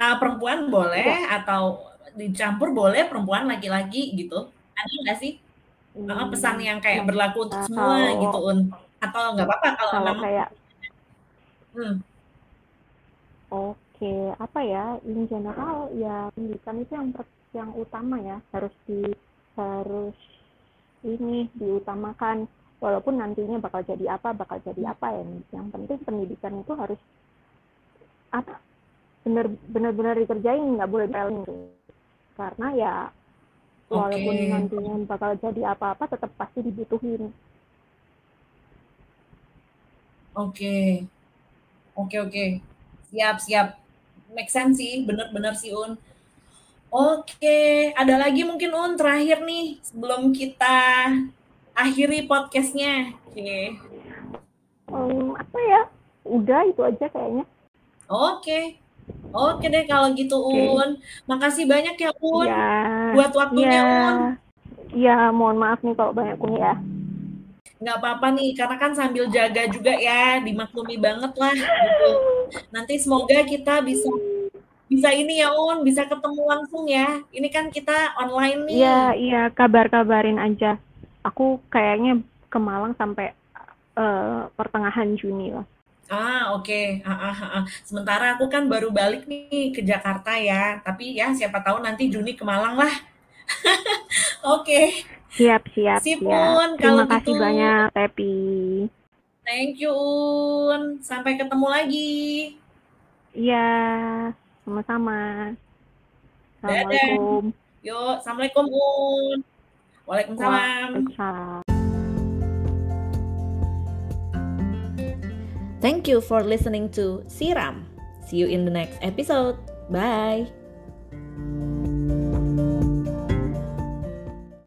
Nah, perempuan boleh ya. atau dicampur boleh perempuan laki-laki gitu. Ada nggak sih? Hmm. pesan yang kayak berlaku untuk semua kalau, gitu, Un. Atau nggak apa-apa kalau, kalau memang kayak hmm. Oh, Oke, apa ya? In general ya pendidikan itu yang yang utama ya, harus di harus ini diutamakan walaupun nantinya bakal jadi apa, bakal jadi apa ya. Yang penting pendidikan itu harus apa? Benar benar dikerjain, nggak boleh trailing Karena ya walaupun okay. nantinya bakal jadi apa-apa tetap pasti dibutuhin. Oke. Okay. Oke, okay, oke. Okay. Siap, siap make sense sih, bener-bener sih Un. Oke, ada lagi mungkin Un terakhir nih sebelum kita akhiri podcastnya. Oke. Um, apa ya? Udah itu aja kayaknya. Oke. Oke deh kalau gitu Un. Makasih banyak ya Un ya, buat waktunya ya. Un. Iya, mohon maaf nih kalau banyak Un ya nggak apa-apa nih karena kan sambil jaga juga ya dimaklumi banget lah gitu nanti semoga kita bisa bisa ini ya Un bisa ketemu langsung ya ini kan kita online nih iya iya kabar-kabarin aja aku kayaknya ke Malang sampai uh, pertengahan Juni lah Ah, oke. Okay. Ah, ah, ah, ah. Sementara aku kan baru balik nih ke Jakarta ya. Tapi ya siapa tahu nanti Juni ke Malang lah. oke. okay. Siap, siap, Sip, siap. Un, Terima kasih gitu. banyak, Tepi. Thank you, Un. Sampai ketemu lagi. Iya. sama-sama. Assalamualaikum. Yuk, Assalamualaikum Un. Waalaikumsalam. Waalaikumsalam. Thank you for listening to Siram. See you in the next episode. Bye.